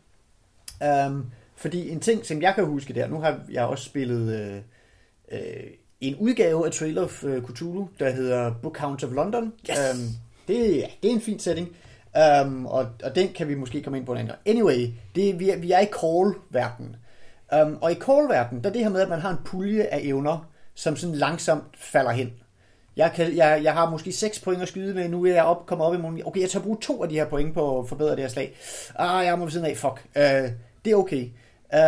Øhm, fordi en ting, som jeg kan huske der, nu har jeg også spillet øh, øh, en udgave af Trail of øh, Cthulhu, der hedder Book Hounds of London. Yes! Øhm, det, ja, det er en fin setting, um, og, og den kan vi måske komme ind på en anden gang. Anyway, det, vi, er, vi er i call-verdenen. Um, og i call-verdenen, der er det her med, at man har en pulje af evner, som sådan langsomt falder hen. Jeg, kan, jeg, jeg har måske 6 point at skyde med, nu er jeg op, kommet op i morgen. Okay, jeg tager bruge to af de her point på at forbedre det her slag. Ah, jeg må ved siden af, fuck. Uh, det er okay.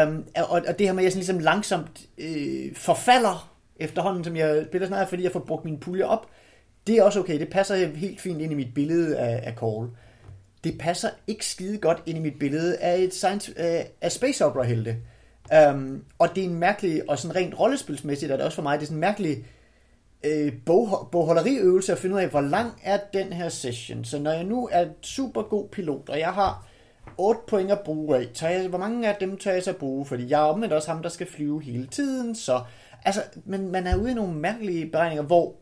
Um, og, og det her med, at jeg sådan ligesom langsomt øh, forfalder efterhånden, som jeg spiller sådan her, fordi jeg får brugt min pulje op, det er også okay. Det passer helt fint ind i mit billede af, af Call. Det passer ikke skide godt ind i mit billede af et science, uh, af space opera helte. Um, øhm, og det er en mærkelig, og sådan rent rollespilsmæssigt er det også for mig, det er sådan en mærkelig øh, bog, bogholderiøvelse at finde ud af, hvor lang er den her session. Så når jeg nu er super god pilot, og jeg har 8 point at bruge af, tager jeg, hvor mange af dem tager jeg så at bruge? Fordi jeg er omvendt også ham, der skal flyve hele tiden, så... Altså, men man er ude i nogle mærkelige beregninger, hvor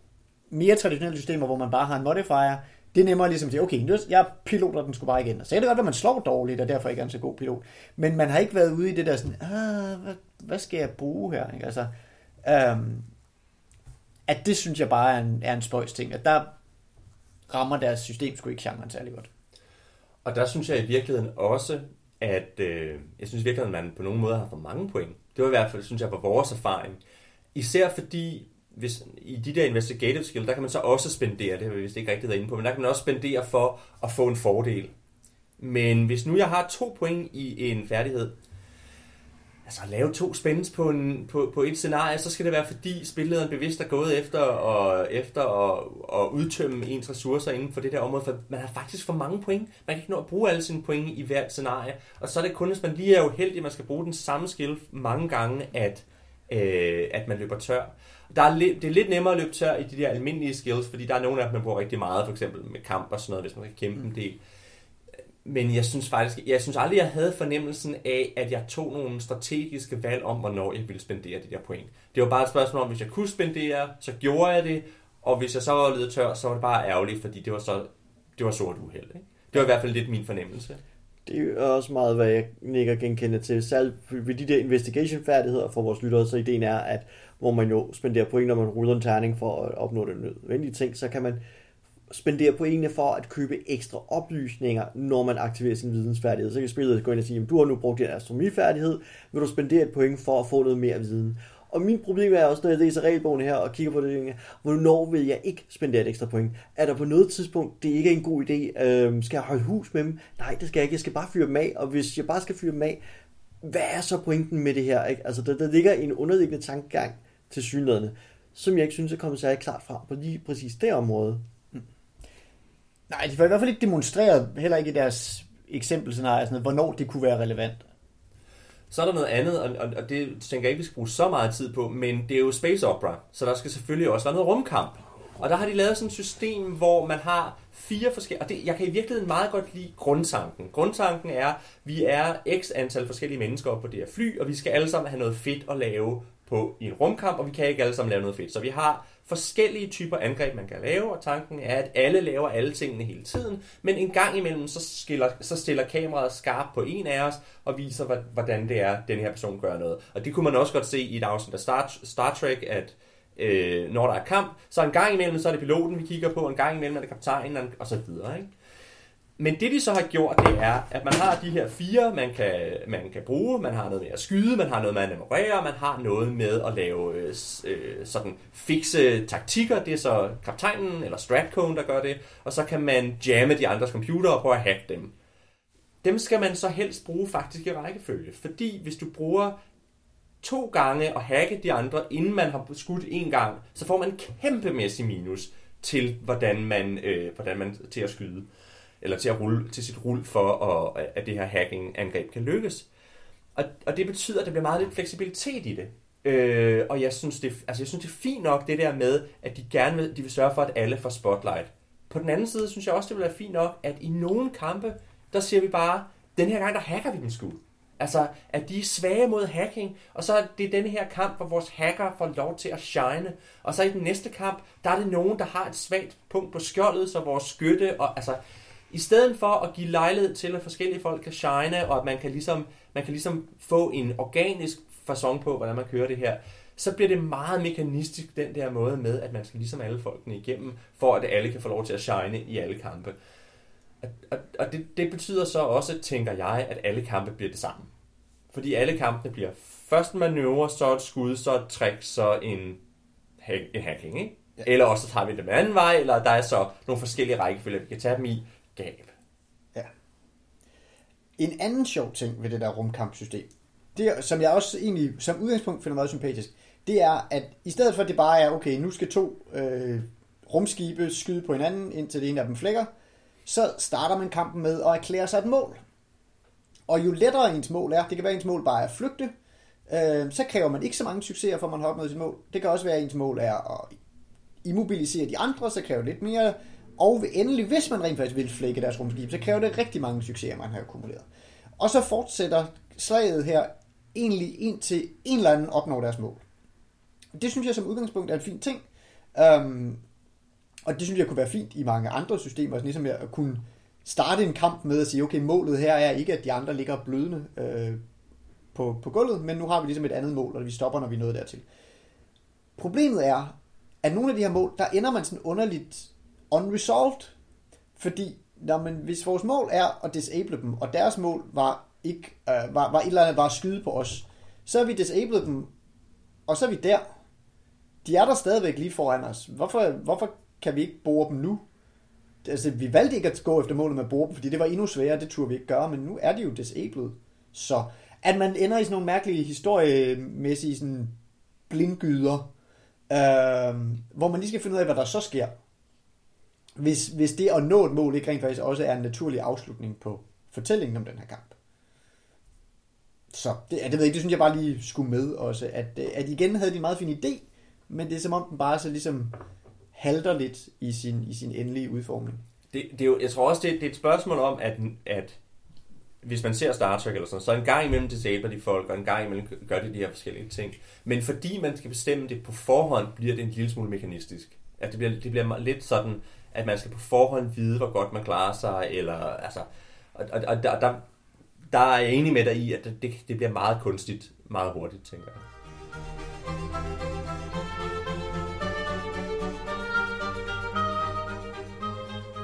mere traditionelle systemer, hvor man bare har en modifier, det er nemmere ligesom at sige, okay, nu, jeg piloter den skulle bare igen. Så er det godt, at man slår dårligt, og derfor ikke er en så god pilot. Men man har ikke været ude i det der sådan, ah, hvad, hvad skal jeg bruge her? Ikke? Altså, øhm, at det synes jeg bare er en, er en spøjs ting, at der rammer deres system sgu ikke genren særlig godt. Og der synes jeg i virkeligheden også, at øh, jeg synes i virkeligheden, at man på nogen måde har for mange point. Det var i hvert fald, synes jeg, var vores erfaring. Især fordi hvis, i de der investigative skill, der kan man så også spendere, det har vi vist ikke rigtig været inde på, men der kan man også spendere for at få en fordel. Men hvis nu jeg har to point i en færdighed, altså at lave to spændes på, en, på, på et scenarie, så skal det være fordi spillederen bevidst er gået efter, og, efter at, at udtømme ens ressourcer inden for det der område, for man har faktisk for mange point. Man kan ikke nå at bruge alle sine point i hvert scenarie, og så er det kun, hvis man lige er uheldig, at man skal bruge den samme skill mange gange, at, øh, at man løber tør. Der er det er lidt nemmere at løbe tør i de der almindelige skills, fordi der er nogle af dem, man bruger rigtig meget, for eksempel med kamp og sådan noget, hvis man skal kæmpe en del. Men jeg synes faktisk, jeg synes aldrig, jeg havde fornemmelsen af, at jeg tog nogle strategiske valg om, hvornår jeg ville spendere de der point. Det var bare et spørgsmål om, hvis jeg kunne spendere, så gjorde jeg det, og hvis jeg så var lidt tør, så var det bare ærgerligt, fordi det var, så, det var sort uheld. Ikke? Det var i hvert fald lidt min fornemmelse. Det er også meget, hvad jeg nikker genkender til. Selv ved de der investigation-færdigheder for vores lyttere, så ideen er, at hvor man jo spenderer point, når man ruller en terning for at opnå den nødvendige ting, så kan man spendere pointene for at købe ekstra oplysninger, når man aktiverer sin vidensfærdighed. Så kan spillet gå ind og sige, at du har nu brugt din astronomifærdighed, vil du spendere et point for at få noget mere viden. Og min problem er også, når jeg læser regelbogen her og kigger på det, hvornår vil jeg ikke spendere et ekstra point? Er der på noget tidspunkt, det ikke er en god idé? Øhm, skal jeg holde hus med dem? Nej, det skal jeg ikke. Jeg skal bare fyre dem af. Og hvis jeg bare skal fyre dem af, hvad er så pointen med det her? Ikke? Altså, der, der ligger en underliggende tankegang til synlædende, som jeg ikke synes er kommet særlig klart frem på lige præcis det område. Nej, de får i hvert fald ikke demonstreret, heller ikke i deres eksempelscenarie, sådan noget, hvornår det kunne være relevant. Så er der noget andet, og, og, og det tænker jeg ikke, vi skal bruge så meget tid på, men det er jo space opera, så der skal selvfølgelig også være noget rumkamp. Og der har de lavet sådan et system, hvor man har fire forskellige... Og det, jeg kan i virkeligheden meget godt lide grundtanken. Grundtanken er, vi er x antal forskellige mennesker på det her fly, og vi skal alle sammen have noget fedt at lave på i en rumkamp, og vi kan ikke alle sammen lave noget fedt. Så vi har forskellige typer angreb, man kan lave, og tanken er, at alle laver alle tingene hele tiden, men en gang imellem, så, skiller, så stiller kameraet skarpt på en af os, og viser, hvordan det er, den her person gør noget. Og det kunne man også godt se i et afsnit af Star, Star Trek, at øh, når der er kamp, så en gang imellem, så er det piloten, vi kigger på, en gang imellem er det kaptajnen, og så videre, ikke? Men det de så har gjort, det er, at man har de her fire, man kan, man kan bruge. Man har noget med at skyde, man har noget med at memorere, man har noget med at lave øh, øh, sådan fikse taktikker. Det er så kaptajnen eller Stratcone, der gør det. Og så kan man jamme de andres computer og prøve at hacke dem. Dem skal man så helst bruge faktisk i rækkefølge. Fordi hvis du bruger to gange at hacke de andre, inden man har skudt en gang, så får man kæmpemæssig minus til, hvordan man, øh, hvordan man til at skyde eller til at rulle til sit rul for, at, at det her hacking-angreb kan lykkes. Og, og det betyder, at der bliver meget lidt fleksibilitet i det. Øh, og jeg synes, det, altså jeg synes, det er fint nok det der med, at de gerne vil, de vil sørge for, at alle får spotlight. På den anden side synes jeg også, det vil være fint nok, at i nogle kampe, der siger vi bare, den her gang, der hacker vi den sgu. Altså, at de er svage mod hacking, og så er det denne her kamp, hvor vores hacker får lov til at shine. Og så i den næste kamp, der er det nogen, der har et svagt punkt på skjoldet, så vores skytte, og altså, i stedet for at give lejlighed til, at forskellige folk kan shine, og at man kan ligesom, man kan ligesom få en organisk fasong på, hvordan man kører det her, så bliver det meget mekanistisk, den der måde med, at man skal ligesom alle folkene igennem, for at alle kan få lov til at shine i alle kampe. Og, og det, det betyder så også, tænker jeg, at alle kampe bliver det samme. Fordi alle kampene bliver først en manøvre, så et skud, så et trick, så en, en hacking, ikke? Ja. Eller også så tager vi med anden vej, eller der er så nogle forskellige rækkefølger, vi kan tage dem i, gab. Ja. En anden sjov ting ved det der rumkampsystem, det, som jeg også egentlig som udgangspunkt finder meget sympatisk, det er, at i stedet for at det bare er, okay, nu skal to øh, rumskibe skyde på hinanden, indtil det ene af dem flækker, så starter man kampen med at erklære sig et mål. Og jo lettere ens mål er, det kan være, at ens mål bare er at flygte, øh, så kræver man ikke så mange succeser, for man har opnået sit mål. Det kan også være, at ens mål er at immobilisere de andre, så kræver det lidt mere og endelig, hvis man rent faktisk vil flække deres rumskib, så kræver det rigtig mange succeser, man har akkumuleret. Og så fortsætter slaget her egentlig indtil en eller anden opnår deres mål. Det synes jeg som udgangspunkt er en fin ting. Um, og det synes jeg kunne være fint i mange andre systemer, sådan ligesom at kunne starte en kamp med at sige, okay, målet her er ikke, at de andre ligger blødende øh, på, på gulvet, men nu har vi ligesom et andet mål, og vi stopper, når vi er nået dertil. Problemet er, at nogle af de her mål, der ender man sådan underligt unresolved, fordi når man, hvis vores mål er at disable dem, og deres mål var, ikke, øh, var, var et eller andet var at skyde på os, så har vi disabled dem, og så er vi der. de er der stadigvæk lige foran os. Hvorfor, hvorfor kan vi ikke bore dem nu? Altså, vi valgte ikke at gå efter målet med at bore dem, fordi det var endnu sværere, det turde vi ikke gøre, men nu er de jo disabled. Så at man ender i sådan nogle mærkelige historiemæssige sådan blindgyder, øh, hvor man lige skal finde ud af, hvad der så sker. Hvis, hvis det at nå et mål ikke rent faktisk også er en naturlig afslutning på fortællingen om den her kamp. Så det, ja, det ved jeg ikke, det synes jeg bare lige skulle med også, at, øh, at igen havde de en meget fin idé, men det er som om den bare så ligesom halter lidt i sin, i sin endelige udformning. Det, det er jo, jeg tror også, det, det er et spørgsmål om, at, at hvis man ser Star Trek eller sådan så en gang imellem disabler de folk, og en gang imellem gør de de her forskellige ting. Men fordi man skal bestemme det på forhånd, bliver det en lille smule mekanistisk. At det bliver, det bliver lidt sådan, at man skal på forhånd vide, hvor godt man klarer sig, eller altså... Og, og, og der, der, der er jeg enig med dig i, at det, det bliver meget kunstigt, meget hurtigt, tænker jeg.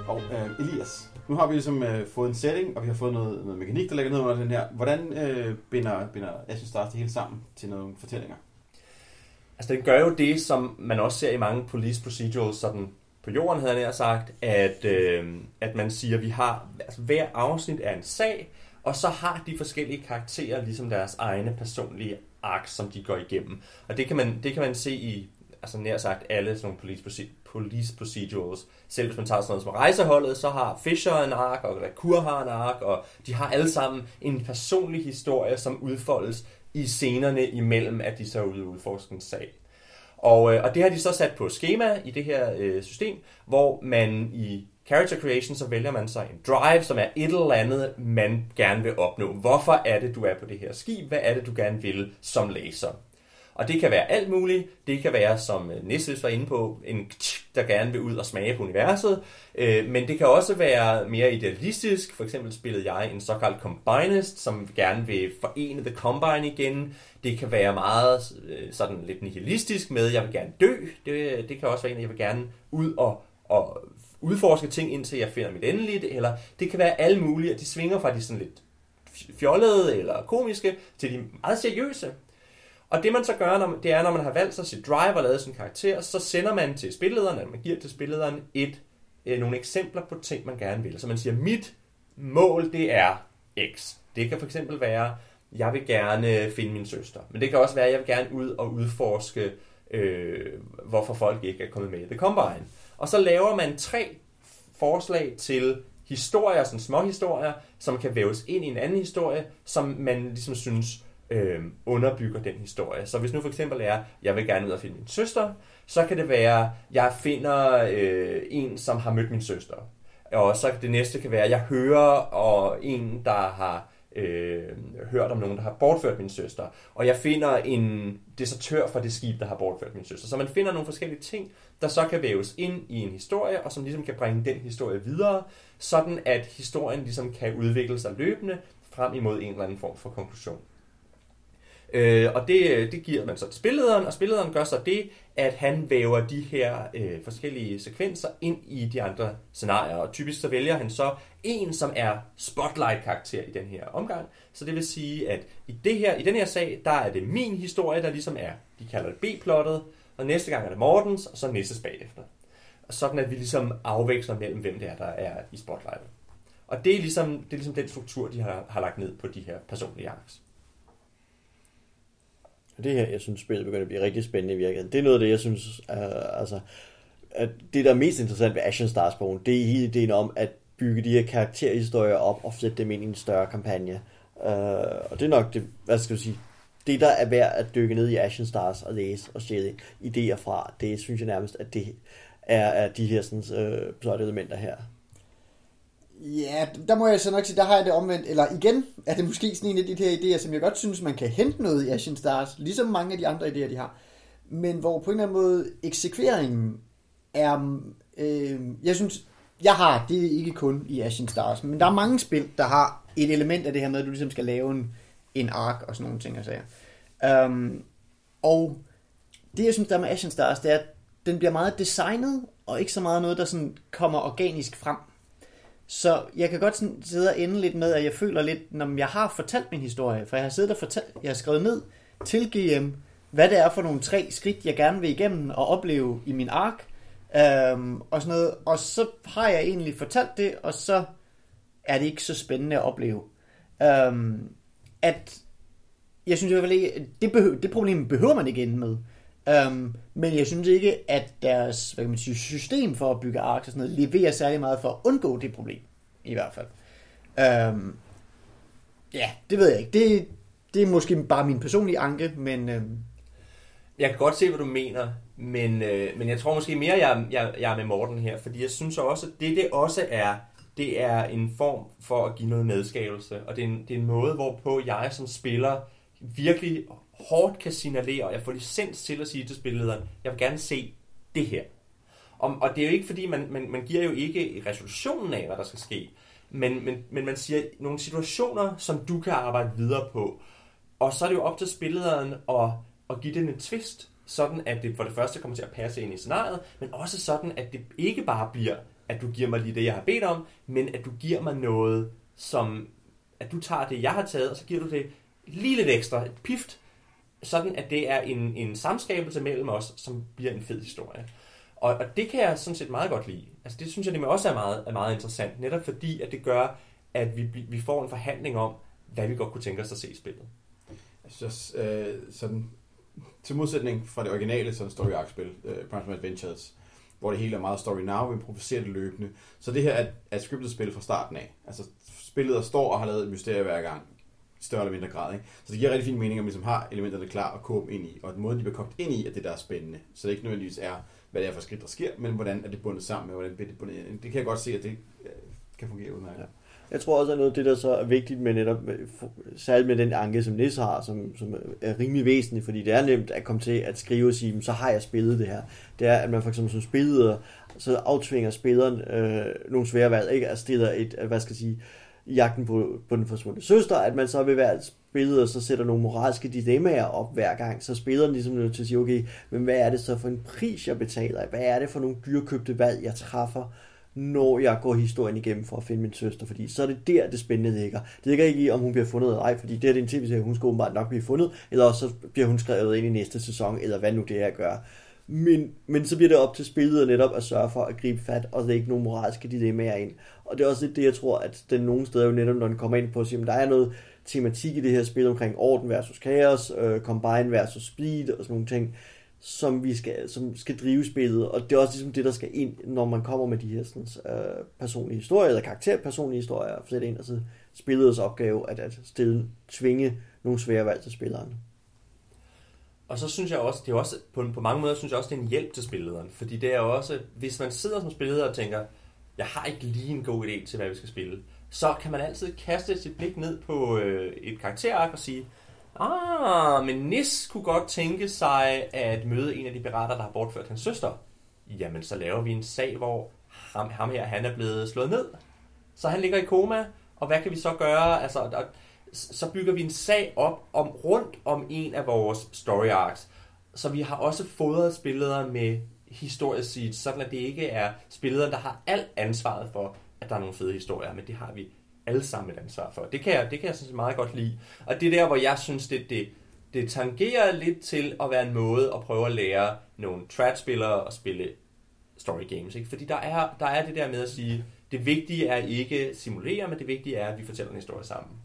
Og øh, Elias, nu har vi ligesom øh, fået en setting, og vi har fået noget, noget mekanik, der ligger ned under den her. Hvordan øh, binder, binder Ashen Stars det hele sammen til nogle fortællinger? Altså, den gør jo det, som man også ser i mange police procedurals, sådan på jorden, havde jeg sagt, at, øh, at man siger, at vi har, altså hver afsnit er en sag, og så har de forskellige karakterer ligesom deres egne personlige ark, som de går igennem. Og det kan man, det kan man se i altså nær sagt alle sådan nogle police, police procedurals. Selv hvis man tager sådan noget som rejseholdet, så har Fisher en ark, og Lacour har en ark, og de har alle sammen en personlig historie, som udfoldes i scenerne imellem, at de så er ude og udforske en sag. Og, øh, og det har de så sat på schema i det her øh, system, hvor man i character creation, så vælger man sig en drive, som er et eller andet, man gerne vil opnå. Hvorfor er det, du er på det her skib? Hvad er det, du gerne vil som læser? Og det kan være alt muligt. Det kan være, som øh, Nisses var inde på, en der gerne vil ud og smage på universet. Øh, men det kan også være mere idealistisk. For eksempel spillede jeg en såkaldt Combinist, som gerne vil forene The Combine igen. Det kan være meget øh, sådan lidt nihilistisk med, jeg vil gerne dø. Det, det kan også være en, jeg vil gerne ud og, og udforske ting, indtil jeg finder mit endelige. Eller det kan være alle mulige, og de svinger fra de sådan lidt fjollede eller komiske til de meget seriøse. Og det man så gør, når, det er, når man har valgt sig sit drive og lavet sin karakter, så sender man til spillederen, eller man giver til spillederen et, øh, nogle eksempler på ting, man gerne vil. Så man siger, mit mål, det er X. Det kan for eksempel være, jeg vil gerne øh, finde min søster. Men det kan også være, at jeg vil gerne ud og udforske, øh, hvorfor folk ikke er kommet med i The Combine. Og så laver man tre forslag til historier, sådan små historier, som kan væves ind i en anden historie, som man ligesom synes øh, underbygger den historie. Så hvis nu for eksempel er, jeg vil gerne ud og finde min søster, så kan det være, jeg finder øh, en, som har mødt min søster. Og så det næste kan være, jeg hører og en, der har øh, hørt om nogen, der har bortført min søster. Og jeg finder en desertør fra det skib, der har bortført min søster. Så man finder nogle forskellige ting, der så kan væves ind i en historie, og som ligesom kan bringe den historie videre, sådan at historien ligesom kan udvikle sig løbende frem imod en eller anden form for konklusion. Øh, og det, øh, det giver man så til spillederen, og spillederen gør så det, at han væver de her øh, forskellige sekvenser ind i de andre scenarier. Og typisk så vælger han så en, som er spotlight-karakter i den her omgang. Så det vil sige, at i, det her, i den her sag, der er det min historie, der ligesom er, de kalder det B-plottet, og næste gang er det Mortens, og så næste bagefter. Og sådan at vi ligesom afveksler mellem, hvem det er, der er i spotlightet. Og det er ligesom, det er ligesom den struktur, de har, har lagt ned på de her personlige arcs. Det her, jeg synes, spillet begynder at blive rigtig spændende i virkeligheden. Det er noget af det, jeg synes, uh, altså, at det, der er mest interessant ved Ashen Stars bogen, det er hele ideen om at bygge de her karakterhistorier op og sætte dem ind i en større kampagne. Uh, og det er nok det, hvad skal jeg sige, det der er værd at dykke ned i Ashen Stars og læse og stjæle idéer fra, det synes jeg nærmest, at det er, er de her sådan, øh, uh, elementer her. Ja, der må jeg så nok sige, der har jeg det omvendt. Eller igen, er det måske sådan en af de her idéer, som jeg godt synes, man kan hente noget i Ashen Stars, ligesom mange af de andre idéer, de har. Men hvor på en eller anden måde eksekveringen er... Øh, jeg synes, jeg har, det er ikke kun i Ashen Stars, men der er mange spil, der har et element af det her med, at du ligesom skal lave en, en ark og sådan nogle ting og sager. Um, og det, jeg synes, der er med Ashen Stars, det er, at den bliver meget designet, og ikke så meget noget, der sådan kommer organisk frem. Så jeg kan godt sådan sidde og ende lidt med, at jeg føler lidt, når jeg har fortalt min historie, for jeg har siddet og fortalt, jeg har skrevet ned til GM, hvad det er for nogle tre skridt, jeg gerne vil igennem og opleve i min ark, øhm, og sådan noget. Og så har jeg egentlig fortalt det, og så er det ikke så spændende at opleve. Øhm, at jeg synes i hvert fald ikke, det, behøver, det problem behøver man ikke ende med. Um, men jeg synes ikke, at deres hvad kan man sige, system for at bygge ark og sådan noget, leverer særlig meget for at undgå det problem. I hvert fald. Um, ja, det ved jeg ikke. Det, det er måske bare min personlige anke, men... Um, Jeg kan godt se, hvad du mener, men, øh, men jeg tror måske mere, jeg, jeg, jeg er med Morten her, fordi jeg synes også, at det det også er, det er en form for at give noget medskabelse, og det er en, det er en måde, hvorpå jeg som spiller virkelig hårdt kan signalere, og jeg får licens til at sige til spillederen, jeg vil gerne se det her. Og, og det er jo ikke fordi, man, man, man giver jo ikke resolutionen af, hvad der skal ske, men, men, men man siger nogle situationer, som du kan arbejde videre på. Og så er det jo op til spillederen at, at give den en twist, sådan at det for det første kommer til at passe ind i scenariet, men også sådan, at det ikke bare bliver, at du giver mig lige det, jeg har bedt om, men at du giver mig noget, som at du tager det, jeg har taget, og så giver du det lige lidt ekstra, et pift, sådan at det er en, en samskabelse mellem os, som bliver en fed historie. Og, og det kan jeg sådan set meget godt lide. Altså det synes jeg nemlig også er meget, er meget interessant, netop fordi, at det gør, at vi, vi får en forhandling om, hvad vi godt kunne tænke os at se i spillet. Jeg synes, øh, sådan, til modsætning fra det originale sådan story arc spil, øh, Prime Adventures, hvor det hele er meget story now, vi improviserer det løbende. Så det her er, er et scriptet spil fra starten af. Altså spillet der står og har lavet et mysterie hver gang, større eller mindre grad. Ikke? Så det giver rigtig fin mening, at man ligesom har elementerne klar at kåbe ind i, og den måde, de bliver kogt ind i, er det, der er spændende. Så det ikke nødvendigvis er, hvad det er for skridt, der sker, men hvordan er det bundet sammen med, hvordan bliver det bundet ind. Det kan jeg godt se, at det øh, kan fungere udmærket. Ja. Jeg tror også, at noget af det, der så er vigtigt med netop, øh, særligt med den anke, som Nisse har, som, som er rimelig væsentlig, fordi det er nemt at komme til at skrive og sige, så har jeg spillet det her. Det er, at man for eksempel som spiller, så aftvinger spilleren øh, nogle svære valg, ikke? Altså stiller et, øh, hvad skal jeg sige, i jagten på, på den forsvundne søster, at man så vil være spillet, og så sætter nogle moralske dilemmaer op hver gang, så spilleren ligesom nødt til at sige, okay, men hvad er det så for en pris, jeg betaler? Hvad er det for nogle dyrkøbte valg, jeg træffer? når jeg går historien igennem for at finde min søster, fordi så er det der, det spændende ligger. Det ligger ikke i, om hun bliver fundet eller ej, fordi det er det en tv-serie, hun skal åbenbart nok blive fundet, eller også så bliver hun skrevet ind i næste sæson, eller hvad nu det er at gøre. Men, men så bliver det op til spillet netop at sørge for at gribe fat og lægge nogle moralske dilemmaer ind. Og det er også lidt det, jeg tror, at den nogle steder jo netop, når den kommer ind på at sige, at der er noget tematik i det her spil omkring orden versus kaos, øh, combine versus speed og sådan nogle ting som vi skal, som skal drive spillet, og det er også ligesom det, der skal ind, når man kommer med de her sådan, øh, personlige historier, eller karakterpersonlige historier, for sætte ind, altså spillets opgave, at, at stille, tvinge nogle svære valg til spilleren. Og så synes jeg også, det er også på, på mange måder synes jeg også, det er en hjælp til spillederen, fordi det er også, hvis man sidder som spilleder og tænker, jeg har ikke lige en god idé til, hvad vi skal spille, så kan man altid kaste sit blik ned på øh, et karakterark og sige, Ah, men Nis kunne godt tænke sig at møde en af de pirater, der har bortført hans søster. Jamen, så laver vi en sag, hvor ham, ham her, han er blevet slået ned. Så han ligger i koma, og hvad kan vi så gøre? Altså, og, så bygger vi en sag op om rundt om en af vores story arcs. Så vi har også fodret spillere med historieseeds, sådan at det ikke er spillere, der har alt ansvaret for, at der er nogle fede historier, men det har vi alle sammen et ansvar for. Det kan jeg, det kan jeg synes meget godt lide. Og det er der, hvor jeg synes, det, det, det tangerer lidt til at være en måde at prøve at lære nogle trad-spillere at spille story games. Ikke? Fordi der er, der er det der med at sige, det vigtige er ikke simulere, men det vigtige er, at vi fortæller en historie sammen.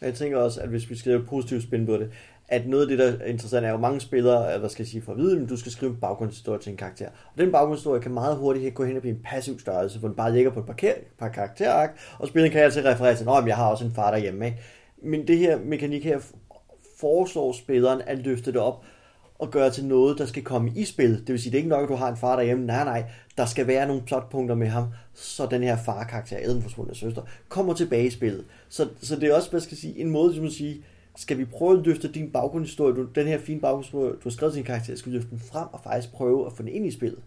Jeg tænker også, at hvis vi skriver positivt spin på det, at noget af det, der er interessant, er jo mange spillere, øh, hvad skal jeg sige, for at vide, at du skal skrive en baggrundshistorie til en karakter. Og den baggrundshistorie kan meget hurtigt gå hen og blive en passiv størrelse, hvor den bare ligger på et par, par karakterark, og spilleren kan altid referere til, at jeg har også en far derhjemme. Ikke? Men det her mekanik her foreslår spilleren at løfte det op og gøre til noget, der skal komme i spil. Det vil sige, det er ikke nok, at du har en far derhjemme. Nej, nej. Der skal være nogle plotpunkter med ham, så den her far-karakter, den forsvundne søster, kommer tilbage i spillet. Så, så det er også, hvad skal jeg sige, en måde, som at sige, skal vi prøve at løfte din baggrundshistorie, du, den her fine baggrundshistorie, du har skrevet til din karakter, skal vi løfte den frem og faktisk prøve at få den ind i spillet.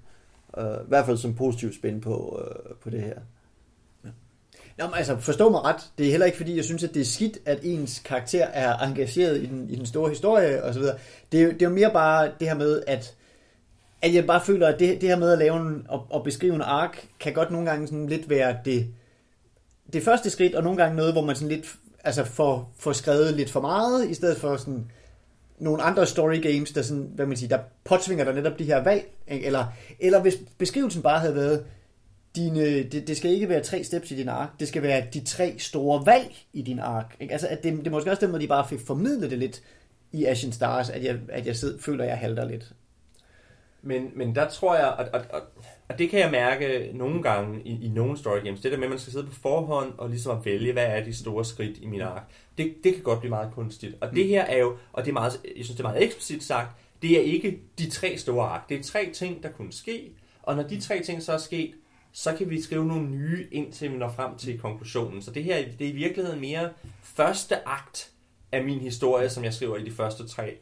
Uh, I hvert fald som positivt spænd på, uh, på det her. Nå, men altså, forstå mig ret. Det er heller ikke, fordi jeg synes, at det er skidt, at ens karakter er engageret i den, i den store historie og så videre. Det, er, det er jo mere bare det her med, at, at jeg bare føler, at det, det her med at lave en, og, og beskrive en ark, kan godt nogle gange sådan lidt være det, det første skridt, og nogle gange noget, hvor man sådan lidt altså får, får skrevet lidt for meget, i stedet for sådan, nogle andre story games, der, sådan, hvad man siger, der påtvinger dig netop de her valg, ikke? eller, eller hvis beskrivelsen bare havde været, dine, det, det skal ikke være tre steps i din ark, det skal være de tre store valg i din ark. Ikke? Altså, at det, det er måske også den måde, de bare fik formidlet det lidt i Ashen Stars, at jeg, at jeg sidder, føler, at jeg halter lidt. Men, men der tror jeg, og, og, og, og det kan jeg mærke nogle gange i, i nogle story games, det der med, at man skal sidde på forhånd og ligesom at vælge, hvad er de store skridt i min ark, det, det kan godt blive meget kunstigt. Og det her er jo, og det er meget, jeg synes det er meget eksplicit sagt, det er ikke de tre store ark. Det er tre ting, der kunne ske, og når de tre ting så er sket, så kan vi skrive nogle nye, indtil vi når frem til konklusionen. Så det her det er i virkeligheden mere første akt af min historie, som jeg skriver i de første tre.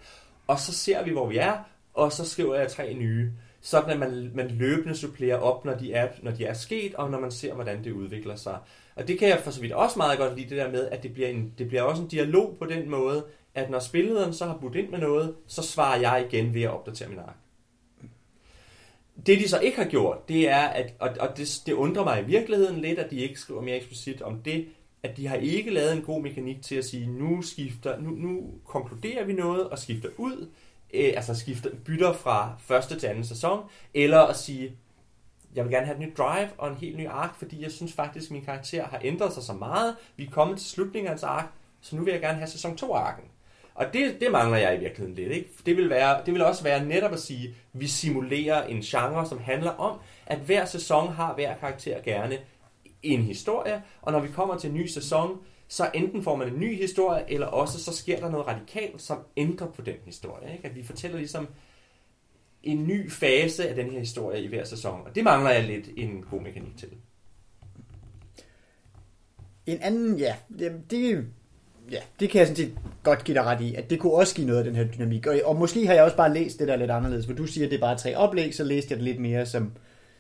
Og så ser vi, hvor vi er, og så skriver jeg tre nye. Sådan at man, man løbende supplerer op, når de, er, når de er sket, og når man ser, hvordan det udvikler sig. Og det kan jeg for så vidt også meget godt lide, det der med, at det bliver, en, det bliver også en dialog på den måde, at når spillederen så har budt ind med noget, så svarer jeg igen ved at opdatere min ark. Det de så ikke har gjort, det er, at, og, og det, det undrer mig i virkeligheden lidt, at de ikke skriver mere eksplicit om det, at de har ikke lavet en god mekanik til at sige, nu skifter, nu, nu konkluderer vi noget og skifter ud, øh, altså skifter, bytter fra første til anden sæson, eller at sige, jeg vil gerne have et nyt drive og en helt ny ark, fordi jeg synes faktisk, at min karakter har ændret sig så meget. Vi er kommet til slutningen af hans ark, så nu vil jeg gerne have sæson 2-arken. Og det, det mangler jeg i virkeligheden lidt. Ikke? Det, vil være, det vil også være netop at sige, at vi simulerer en genre, som handler om, at hver sæson har hver karakter gerne en historie, og når vi kommer til en ny sæson, så enten får man en ny historie, eller også så sker der noget radikalt, som ændrer på den historie. Ikke? At vi fortæller ligesom en ny fase af den her historie i hver sæson, og det mangler jeg lidt en god mekanik til. En anden, ja, det, det, ja, det kan jeg sådan set godt give dig ret i, at det kunne også give noget af den her dynamik. Og, og måske har jeg også bare læst det der lidt anderledes, for du siger, at det er bare tre oplæg, så læste jeg det lidt mere som,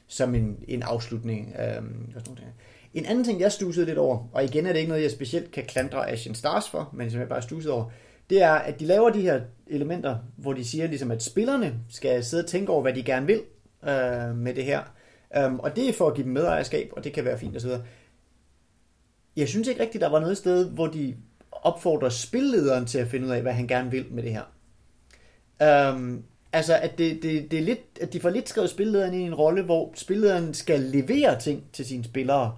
som en, en afslutning. Øhm, og sådan noget. En anden ting, jeg stussede lidt over, og igen er det ikke noget, jeg specielt kan klandre Asian Stars for, men som jeg bare stussede over, det er, at de laver de her elementer, hvor de siger ligesom, at spillerne skal sidde og tænke over, hvad de gerne vil øh, med det her. Um, og det er for at give dem medejerskab, og det kan være fint osv. Jeg synes ikke rigtigt, der var noget sted, hvor de opfordrer spillederen til at finde ud af, hvad han gerne vil med det her. Um, altså, at, det, det, det er lidt, at de får lidt skrevet spillederen i en rolle, hvor spillederen skal levere ting til sine spillere,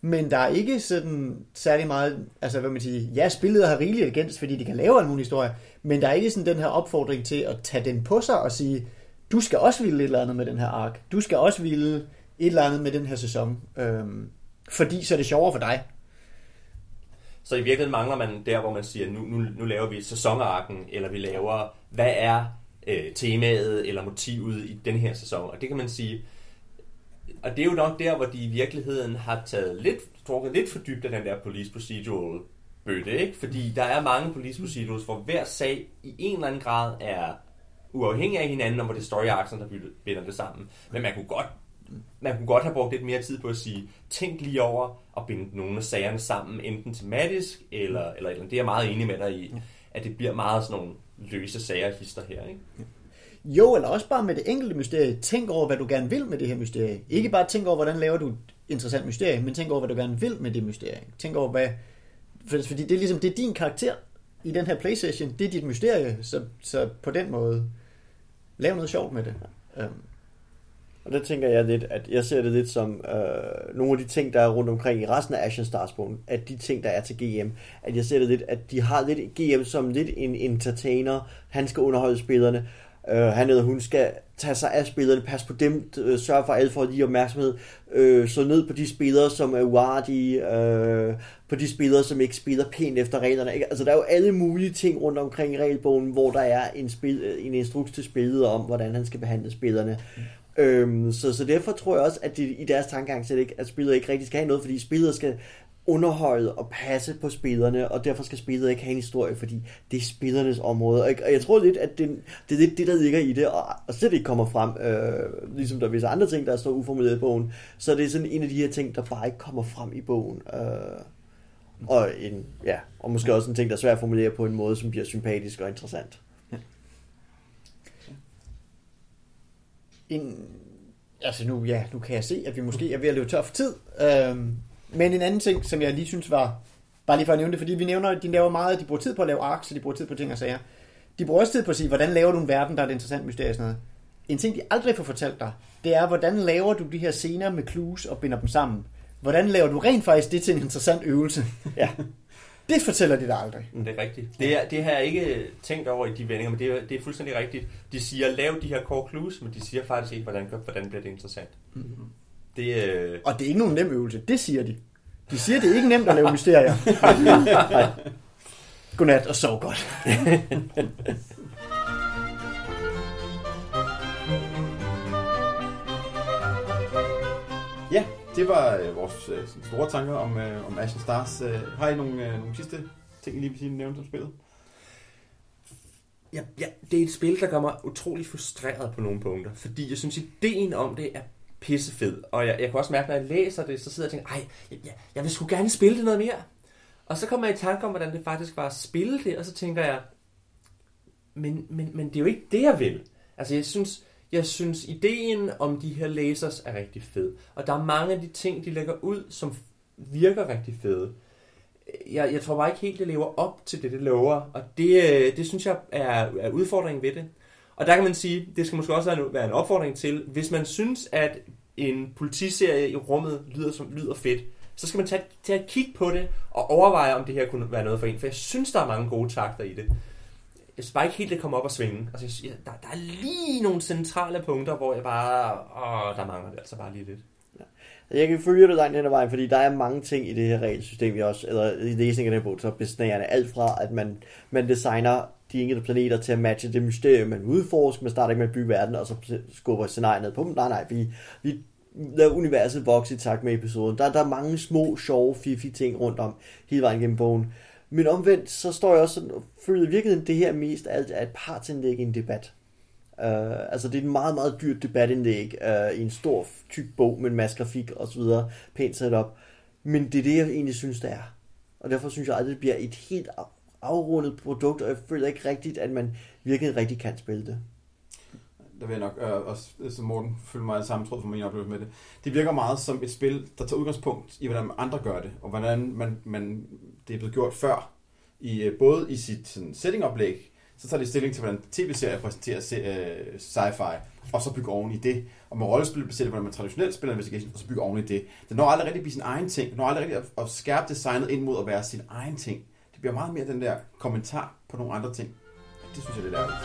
men der er ikke sådan særlig meget, altså hvad man siger, ja, spillet har rigeligt agens, fordi de kan lave en historie, men der er ikke sådan den her opfordring til at tage den på sig og sige, du skal også ville et eller andet med den her ark, du skal også ville et eller andet med den her sæson, øhm, fordi så er det sjovere for dig. Så i virkeligheden mangler man der, hvor man siger, nu, nu, nu laver vi sæsonarken, eller vi laver, hvad er øh, temaet eller motivet i den her sæson, og det kan man sige, og det er jo nok der, hvor de i virkeligheden har taget lidt, trukket lidt for dybt af den der police procedural bøtte, ikke? Fordi der er mange police procedurals, hvor hver sag i en eller anden grad er uafhængig af hinanden, og hvor det er story arcs, der binder det sammen. Men man kunne godt man kunne godt have brugt lidt mere tid på at sige, tænk lige over at binde nogle af sagerne sammen, enten tematisk, eller, eller, eller det er jeg meget enig med dig i, at det bliver meget sådan nogle løse sager hister her, ikke? Jo, eller også bare med det enkelte mysterie. Tænk over, hvad du gerne vil med det her mysterie. Ikke bare tænk over, hvordan laver du et interessant mysterie, men tænk over, hvad du gerne vil med det mysterie. Tænk over, hvad... Fordi det er ligesom, det er din karakter i den her playsession. Det er dit mysterie, så, så på den måde, lav noget sjovt med det. Um. Og der tænker jeg lidt, at jeg ser det lidt som øh, nogle af de ting, der er rundt omkring i resten af Asian Stars at de ting, der er til GM, at jeg ser det lidt, at de har lidt GM som lidt en entertainer, han skal underholde spillerne, øh, han eller hun skal tage sig af spillerne, passe på dem, øh, sørge for, at alle får lige opmærksomhed, øh, slå ned på de spillere, som er uartige, øh, på de spillere, som ikke spiller pænt efter reglerne. Ikke? Altså, der er jo alle mulige ting rundt omkring i regelbogen, hvor der er en, spil, øh, en instruks til spillet om, hvordan han skal behandle spillerne. Mm. Øhm, så, så derfor tror jeg også, at de, i deres tankegang slet ikke, at spillet ikke rigtig skal have noget, fordi spillet skal underholde og passe på spillerne, og derfor skal spillet ikke have en historie, fordi det er spillernes område. Og jeg, og jeg tror lidt, at det, det er lidt det, der ligger i det, og, og slet ikke kommer frem, øh, ligesom der er visse andre ting, der står uformuleret i bogen, så det er sådan en af de her ting, der bare ikke kommer frem i bogen. Øh, og, en, ja, og måske også en ting, der er svært at formulere på en måde, som bliver sympatisk og interessant. En, altså nu, ja, nu kan jeg se, at vi måske er ved at løbe tør for tid. Øhm, men en anden ting, som jeg lige synes var, bare lige for at nævne det, fordi vi nævner, at de laver meget, de bruger tid på at lave ark, så de bruger tid på ting og sager. De bruger også tid på at sige, hvordan laver du en verden, der er et interessant mysterie og sådan noget. En ting, de aldrig får fortalt dig, det er, hvordan laver du de her scener med clues og binder dem sammen. Hvordan laver du rent faktisk det til en interessant øvelse? Ja. Det fortæller de dig aldrig. Det er rigtigt. Det, er, det har jeg ikke tænkt over i de vendinger, men det er, det er fuldstændig rigtigt. De siger, lav de her core clues, men de siger faktisk ikke, hvordan, hvordan bliver det interessant. Mm-hmm. Det, øh, Og det er ikke nogen nem øvelse, det siger de. De siger, det er ikke nemt at lave mysterier. Godnat og sov godt. det var øh, vores øh, store tanker om, øh, om Ashen Stars. Øh, har I nogle, øh, nogle sidste ting, I lige vil sige nævnt om spillet? ja, ja, det er et spil, der gør mig utrolig frustreret på nogle punkter, fordi jeg synes, ideen om det er pissefed. Og jeg, jeg kan også mærke, når jeg læser det, så sidder jeg og tænker, ej, jeg, jeg, jeg vil sgu gerne spille det noget mere. Og så kommer jeg i tanke om, hvordan det faktisk var at spille det, og så tænker jeg, men, men, men det er jo ikke det, jeg vil. Altså, jeg synes, jeg synes, ideen om de her lasers er rigtig fed. Og der er mange af de ting, de lægger ud, som virker rigtig fede. Jeg, jeg tror bare ikke helt, det lever op til det, det lover. Og det, øh, det synes jeg er, er udfordringen ved det. Og der kan man sige, det skal måske også være en, være en opfordring til, hvis man synes, at en politiserie i rummet lyder, som, lyder fedt, så skal man tage, tage et kig på det og overveje, om det her kunne være noget for en. For jeg synes, der er mange gode takter i det. Jeg synes bare ikke helt, det kommer op og svinge. Altså, jeg, der, der er lige nogle centrale punkter, hvor jeg bare... Åh, der mangler det altså bare lige lidt. Altså, jeg kan følge dig langt hen ad vejen, fordi der er mange ting i det her regelsystem, jeg også, eller i læsningen af den bog, så er besnærende. Alt fra, at man, man designer de enkelte planeter til at matche det mysterium, man udforsker. Man starter ikke med at bygge verden, og så skubber scenariet ned på dem. Nej, nej, vi, vi lader universet vokse i takt med episoden. Der, der er mange små, sjove, fifi ting rundt om hele vejen gennem bogen. Men omvendt, så står jeg også sådan, og føler i virkeligheden, det her mest alt er et partsindlæg i en debat. Uh, altså det er et meget, meget dyrt debatindlæg uh, i en stor, tyk bog med en masse grafik og så videre, pænt sat op. Men det er det, jeg egentlig synes, det er. Og derfor synes jeg aldrig, det bliver et helt afrundet produkt, og jeg føler ikke rigtigt, at man virkelig rigtig kan spille det. Der vil jeg nok øh, også, øh, som Morten, følge mig samme tråd for min oplevelse med det. Det virker meget som et spil, der tager udgangspunkt i, hvordan andre gør det, og hvordan man, man, det er blevet gjort før. I, øh, både i sit sådan, settingoplæg, så tager de stilling til, hvordan tv-serier præsenterer øh, sci-fi, og så bygger oven i det. Og med rollespil baseret, hvordan man traditionelt spiller investigation, og så bygger oven i det. Det når aldrig rigtig at blive sin egen ting. Det når aldrig rigtig at, at skærpe designet ind mod at være sin egen ting. Det bliver meget mere den der kommentar på nogle andre ting. Det synes jeg, det er ærgerligt.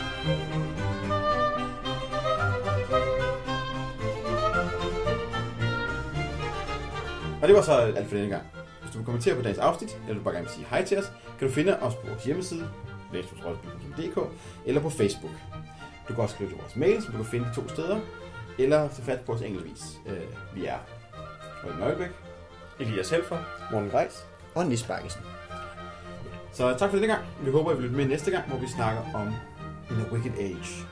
Og det var så alt for denne gang. Hvis du vil kommentere på dagens afsnit, eller du bare gerne vil sige hej til os, kan du finde os på vores hjemmeside, læstusrollespil.dk, eller på Facebook. Du kan også skrive til vores mail, som du kan finde to steder, eller tage fat på os enkeltvis. Øh, vi er Røden Nøglebæk. Elias Helfer. Morten Greis. Og Nis Bakkesen. Så tak for denne gang. Vi håber, I vil lytte med næste gang, hvor vi snakker om In a Wicked Age.